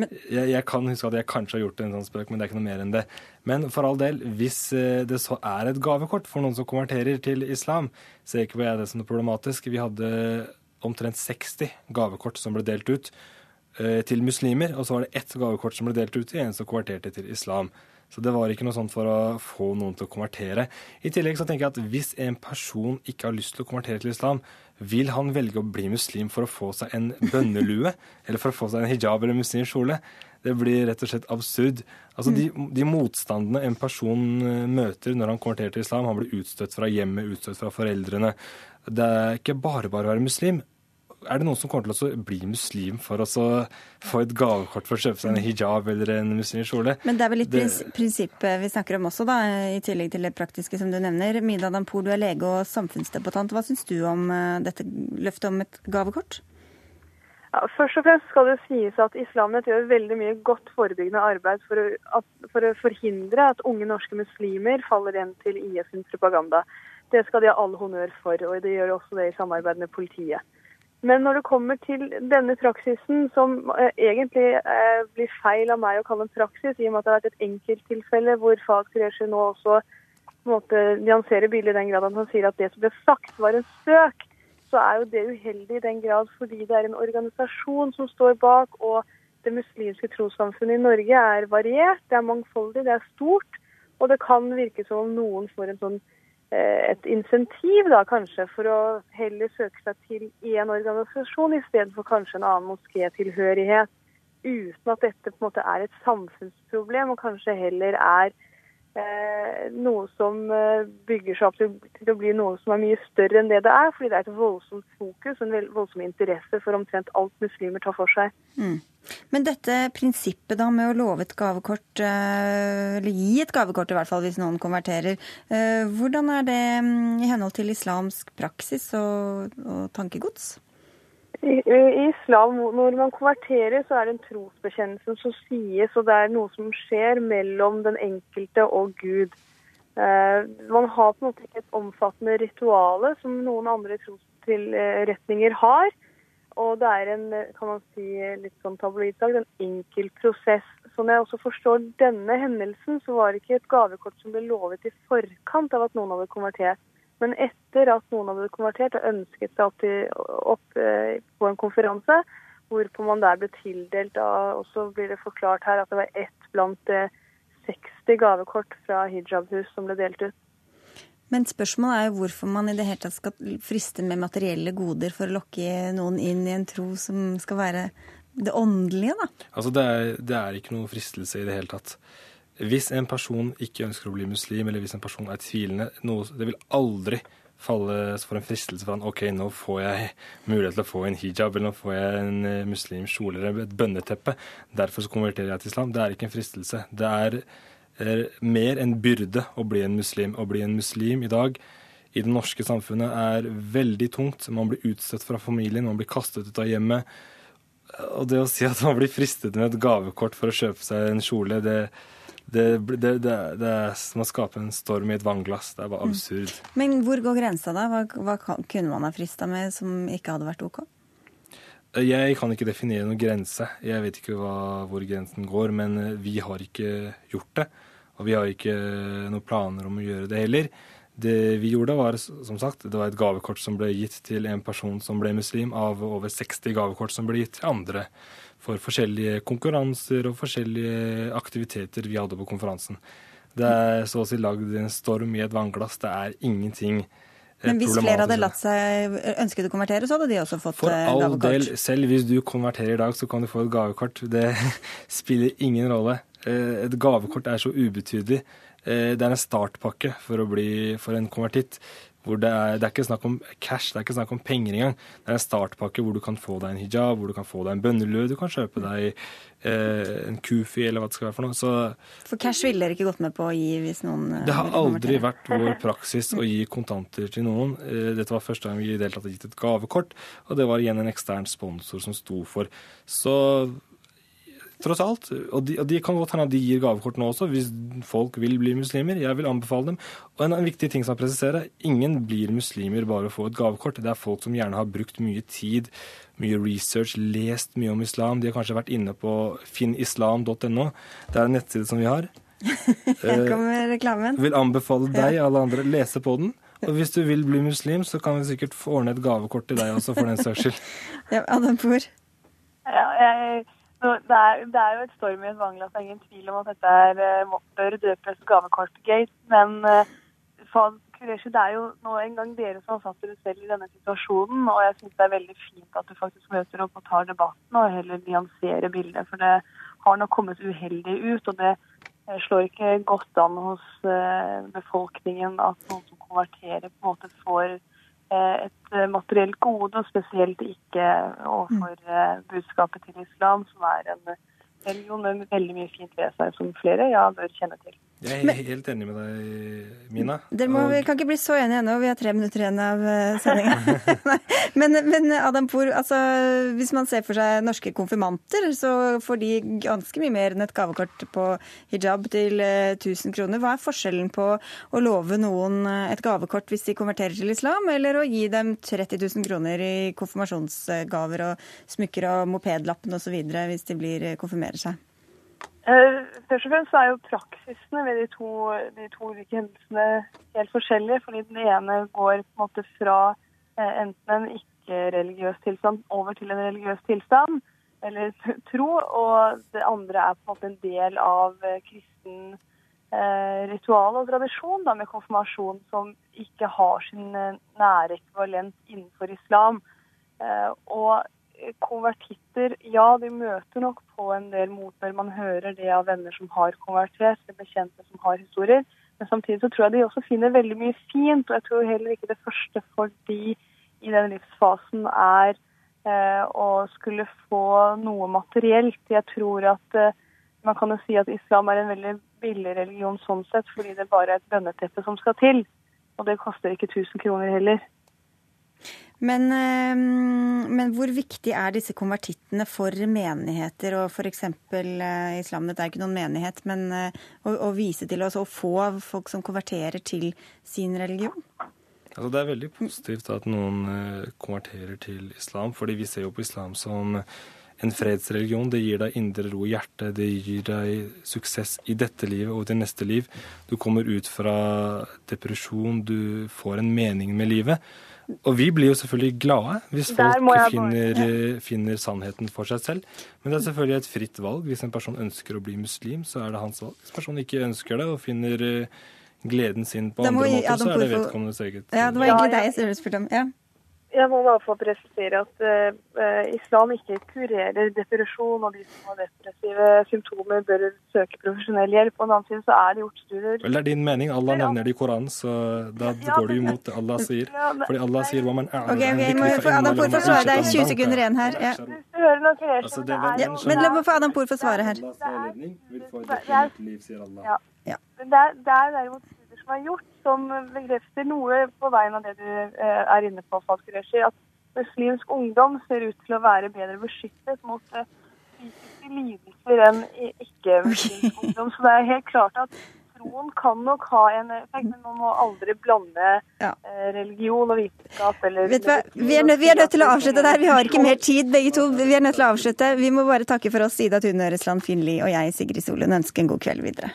jeg, jeg kan huske at jeg kanskje har gjort en sånn spøk, men det er ikke noe mer enn det. Men for all del, hvis eh, det så er et gavekort for noen som konverterer til islam, ser ikke jeg det som noe problematisk. Vi hadde omtrent 60 gavekort som ble delt ut eh, til muslimer, og så var det ett gavekort som ble delt ut til en som konverterte til islam. Så det var ikke noe sånt for å få noen til å konvertere. I tillegg så tenker jeg at hvis en person ikke har lyst til å konvertere til islam, vil han velge å bli muslim for å få seg en bønnelue, [LAUGHS] eller for å få seg en hijab eller muslimsk kjole? Det blir rett og slett absurd. Altså de, de motstandene en person eh, møter når han konverterer til islam, han blir utstøtt fra hjemmet, utstøtt fra foreldrene. Det er ikke bare bare å være muslim. Er det noen som kommer til å bli muslim for å få et gavekort for å kjøpe seg en hijab eller en muslimsk kjole? Men det er vel litt Det- prins prinsippet vi snakker om også, da, i tillegg til det praktiske som du nevner. Mida Dampour, du er lege og samfunnsdebattant. Hva syns du om eh, dette løftet om et gavekort? Ja, først og fremst skal det sies at Islamnett gjør veldig mye godt forebyggende arbeid for å, at, for å forhindre at unge norske muslimer faller igjen til IS sin propaganda. Det skal de ha all honnør for, og de gjør også det i samarbeid med politiet. Men når det kommer til denne praksisen, som eh, egentlig eh, blir feil av meg å kalle en praksis, i og med at det har vært et enkelttilfelle hvor Fahd Qureshi nå også måte nyanserer bildet i den grad at han sier at det som ble sagt, var en søk, så er jo det uheldig i den grad fordi det er en organisasjon som står bak, og det muslimske trossamfunnet i Norge er variert, det er mangfoldig, det er stort, og det kan virke som om noen får en sånn et insentiv da kanskje for å heller søke seg til én organisasjon i stedet for kanskje en annen moskétilhørighet, uten at dette på en måte er et samfunnsproblem og kanskje heller er eh, noe som eh, bygger seg opp til, til å bli noe som er mye større enn det det er, fordi det er et voldsomt fokus og en voldsom interesse for omtrent alt muslimer tar for seg. Mm. Men dette prinsippet da med å love et gavekort, eh, eller gi et gavekort i hvert fall hvis noen konverterer, eh, hvordan er det mm, i henhold til islamsk praksis og, og tankegods? I, islam, når man konverterer, så er det en trosbekjennelse som sies, og det er noe som skjer mellom den enkelte og Gud. Eh, man har på en måte ikke et omfattende rituale som noen andre trosretninger har. Og det er en kan man si, litt sånn tabloidsak, en enkel prosess. Sånn jeg også forstår denne hendelsen, så var det ikke et gavekort som ble lovet i forkant av at noen hadde konvertert. Men etter at noen hadde konvertert og ønsket seg opp, til, opp eh, på en konferanse, hvorpå man der ble tildelt av, og så blir det forklart her at det var ett blant eh, 60 gavekort fra hijabhus som ble delt ut. Men spørsmålet er jo hvorfor man i det hele tatt skal friste med materielle goder for å lokke noen inn i en tro som skal være det åndelige, da? Altså, det er, det er ikke noe fristelse i det hele tatt. Hvis en person ikke ønsker å bli muslim, eller hvis en person er tvilende, noe, det vil aldri falle for en fristelse for han, OK, nå får jeg mulighet til å få en hijab, eller nå får jeg en muslim muslimsk kjole eller et bønneteppe. Derfor så konverterer jeg til islam. Det er ikke en fristelse. Det er er mer en byrde å bli en muslim. Å bli en muslim i dag i det norske samfunnet er veldig tungt. Man blir utstøtt fra familien, man blir kastet ut av hjemmet. Og det å si at man blir fristet med et gavekort for å kjøpe seg en kjole, det, det, det, det, det er som å skape en storm i et vannglass. Det er bare mm. absurd. Men hvor går grensa, da? Hva, hva kunne man ha frista med som ikke hadde vært OK? Jeg kan ikke definere noen grense. Jeg vet ikke hva, hvor grensen går, men vi har ikke gjort det. Og vi har ikke noen planer om å gjøre det heller. Det vi gjorde, var som sagt, det var et gavekort som ble gitt til en person som ble muslim, av over 60 gavekort som ble gitt til andre for forskjellige konkurranser og forskjellige aktiviteter vi hadde på konferansen. Det er så å si lagd en storm i et vannglass. Det er ingenting men hvis flere hadde latt seg ønsket å konvertere, så hadde de også fått For all gavekort? del, selv hvis du konverterer i dag, så kan du få et gavekort. Det [LAUGHS] spiller ingen rolle. Eh, et gavekort er så ubetydelig. Eh, det er en startpakke for, bli, for en konvertitt. Hvor det, er, det er ikke snakk om cash, det er ikke snakk om penger engang. Det er en startpakke hvor du kan få deg en hijab, hvor du kan få deg en bønnelue, du kan kjøpe deg eh, en kufi eller hva det skal være for noe. Så, for cash ville dere ikke gått med på å gi hvis noen eh, Det har aldri vært vår praksis å gi kontanter til noen. Eh, dette var første gang vi i det hele tatt gitt et gavekort, og det var igjen en ekstern sponsor som sto for. Så tross alt. Og de, og de kan godt hende at de gir gavekort nå også, hvis folk vil bli muslimer. Jeg vil anbefale dem. Og en, en viktig ting som jeg presiserer, ingen blir muslimer bare å få et gavekort. Det er folk som gjerne har brukt mye tid, mye research, lest mye om islam. De har kanskje vært inne på finnislam.no. Det er en nettside som vi har. [LAUGHS] Her kommer reklamen. Vil anbefale deg og alle andre lese på den. Og hvis du vil bli muslim, så kan vi sikkert få ordne et gavekort til deg også, for den saks skyld. [LAUGHS] ja, Adam Poor. Ja, jeg det er, det er, jo et storm i et vannglass. Det er ingen tvil om at dette er uh, bør døpes gavekortgate. Men Kureshi, det er jo nå en gang dere som har satt dere selv i denne situasjonen. Og jeg syns det er veldig fint at du faktisk møter opp og tar debatten og heller nyanserer bildet. For det har nok kommet uheldig ut. Og det uh, slår ikke godt an hos befolkningen at noen som konverterer, på en måte får Eh, et eh, materielt gode, og spesielt ikke overfor eh, budskapet til islam, som er en religion med veldig mye fint ved seg, som flere ja, bør kjenne til. Jeg er helt enig med deg, Mina. Dere må, vi kan ikke bli så enige ennå, vi har tre minutter igjen av eh, sendinga. [LAUGHS] men, men, Adam Poor, altså, hvis man ser for seg norske konfirmanter, så får de ganske mye mer enn et gavekort på hijab til 1000 eh, kroner. Hva er forskjellen på å love noen eh, et gavekort hvis de konverterer til islam, eller å gi dem 30 000 kroner i konfirmasjonsgaver og smykker og mopedlappen osv. hvis de blir, konfirmerer seg? Eh, først og fremst er jo praksisene ved de to, de to ulike hendelsene helt forskjellige. fordi Den ene går på en måte fra eh, enten en ikke-religiøs tilstand over til en religiøs tilstand, eller [LAUGHS] tro. Og det andre er på en måte en del av eh, kristen ritual og tradisjon, da, med konfirmasjon som ikke har sin nære ekvivalent innenfor islam. Og konvertitter, ja, de møter nok på en del motbør. Man hører det av venner som har konvertert, eller bekjente som har historier. Men samtidig så tror jeg de også finner veldig mye fint. Og jeg tror heller ikke det første for de i den livsfasen er eh, å skulle få noe materielt. Jeg tror at eh, man kan jo si at islam er en veldig billig religion sånn sett, fordi det bare er et bønneteppe som skal til. Og det koster ikke 1000 kroner heller. Men, ehm, men, hvor viktig er disse konvertittene for menigheter og f.eks. Eh, islam? Dette er ikke noen menighet, men eh, å, å vise til oss å få folk som konverterer til sin religion? Altså, det er veldig positivt at noen eh, konverterer til islam, fordi vi ser jo på islam som en fredsreligion. Det gir deg indre ro i hjertet, det gir deg suksess i dette livet og det neste liv. Du kommer ut fra depresjon, du får en mening med livet. Og vi blir jo selvfølgelig glade hvis folk finner, eh, finner sannheten for seg selv. Men det er selvfølgelig et fritt valg. Hvis en person ønsker å bli muslim, så er det hans valg. Hvis personen ikke ønsker det og finner eh, gleden sin på andre måter, så er det vedkommendes eget. Ja, det var egentlig deg jeg spurte om. Ja. Jeg må bare få presisere at eh, eh, islam ikke kurerer depresjon, og de som har depressive symptomer bør søke profesjonell hjelp. På den annen side så er det gjort studier Vel, det er din mening. Allah nevner det i Koranen, så da går du imot det Allah sier. Fordi Allah sier hva man er. Ok, ok, jeg må få Adam Por få svare. Det er 20 sekunder igjen her. Ja. Altså, men det er ja, Men la meg få Adam Por få svare her. Er-. Ja. Det er, det er derimot studier som er gjort, som bekrefter noe på veien av det du eh, er inne på, Fat Qureshi, at muslimsk ungdom ser ut til å være bedre beskyttet mot eh, psykiske lidelser enn ikke-muslimsk [LAUGHS] ungdom. Så det er helt klart at troen kan nok ha en effekt, men man må aldri blande Ja. eh, religion og vitenskap eller Vet du hva? Vi er, nødt, vi er nødt til å avslutte der. Vi har ikke mer tid, begge to. Vi er nødt til å avslutte. Vi må bare takke for oss, Ida Tune Øresland Finli og jeg, Sigrid Solund. Ønske en god kveld videre.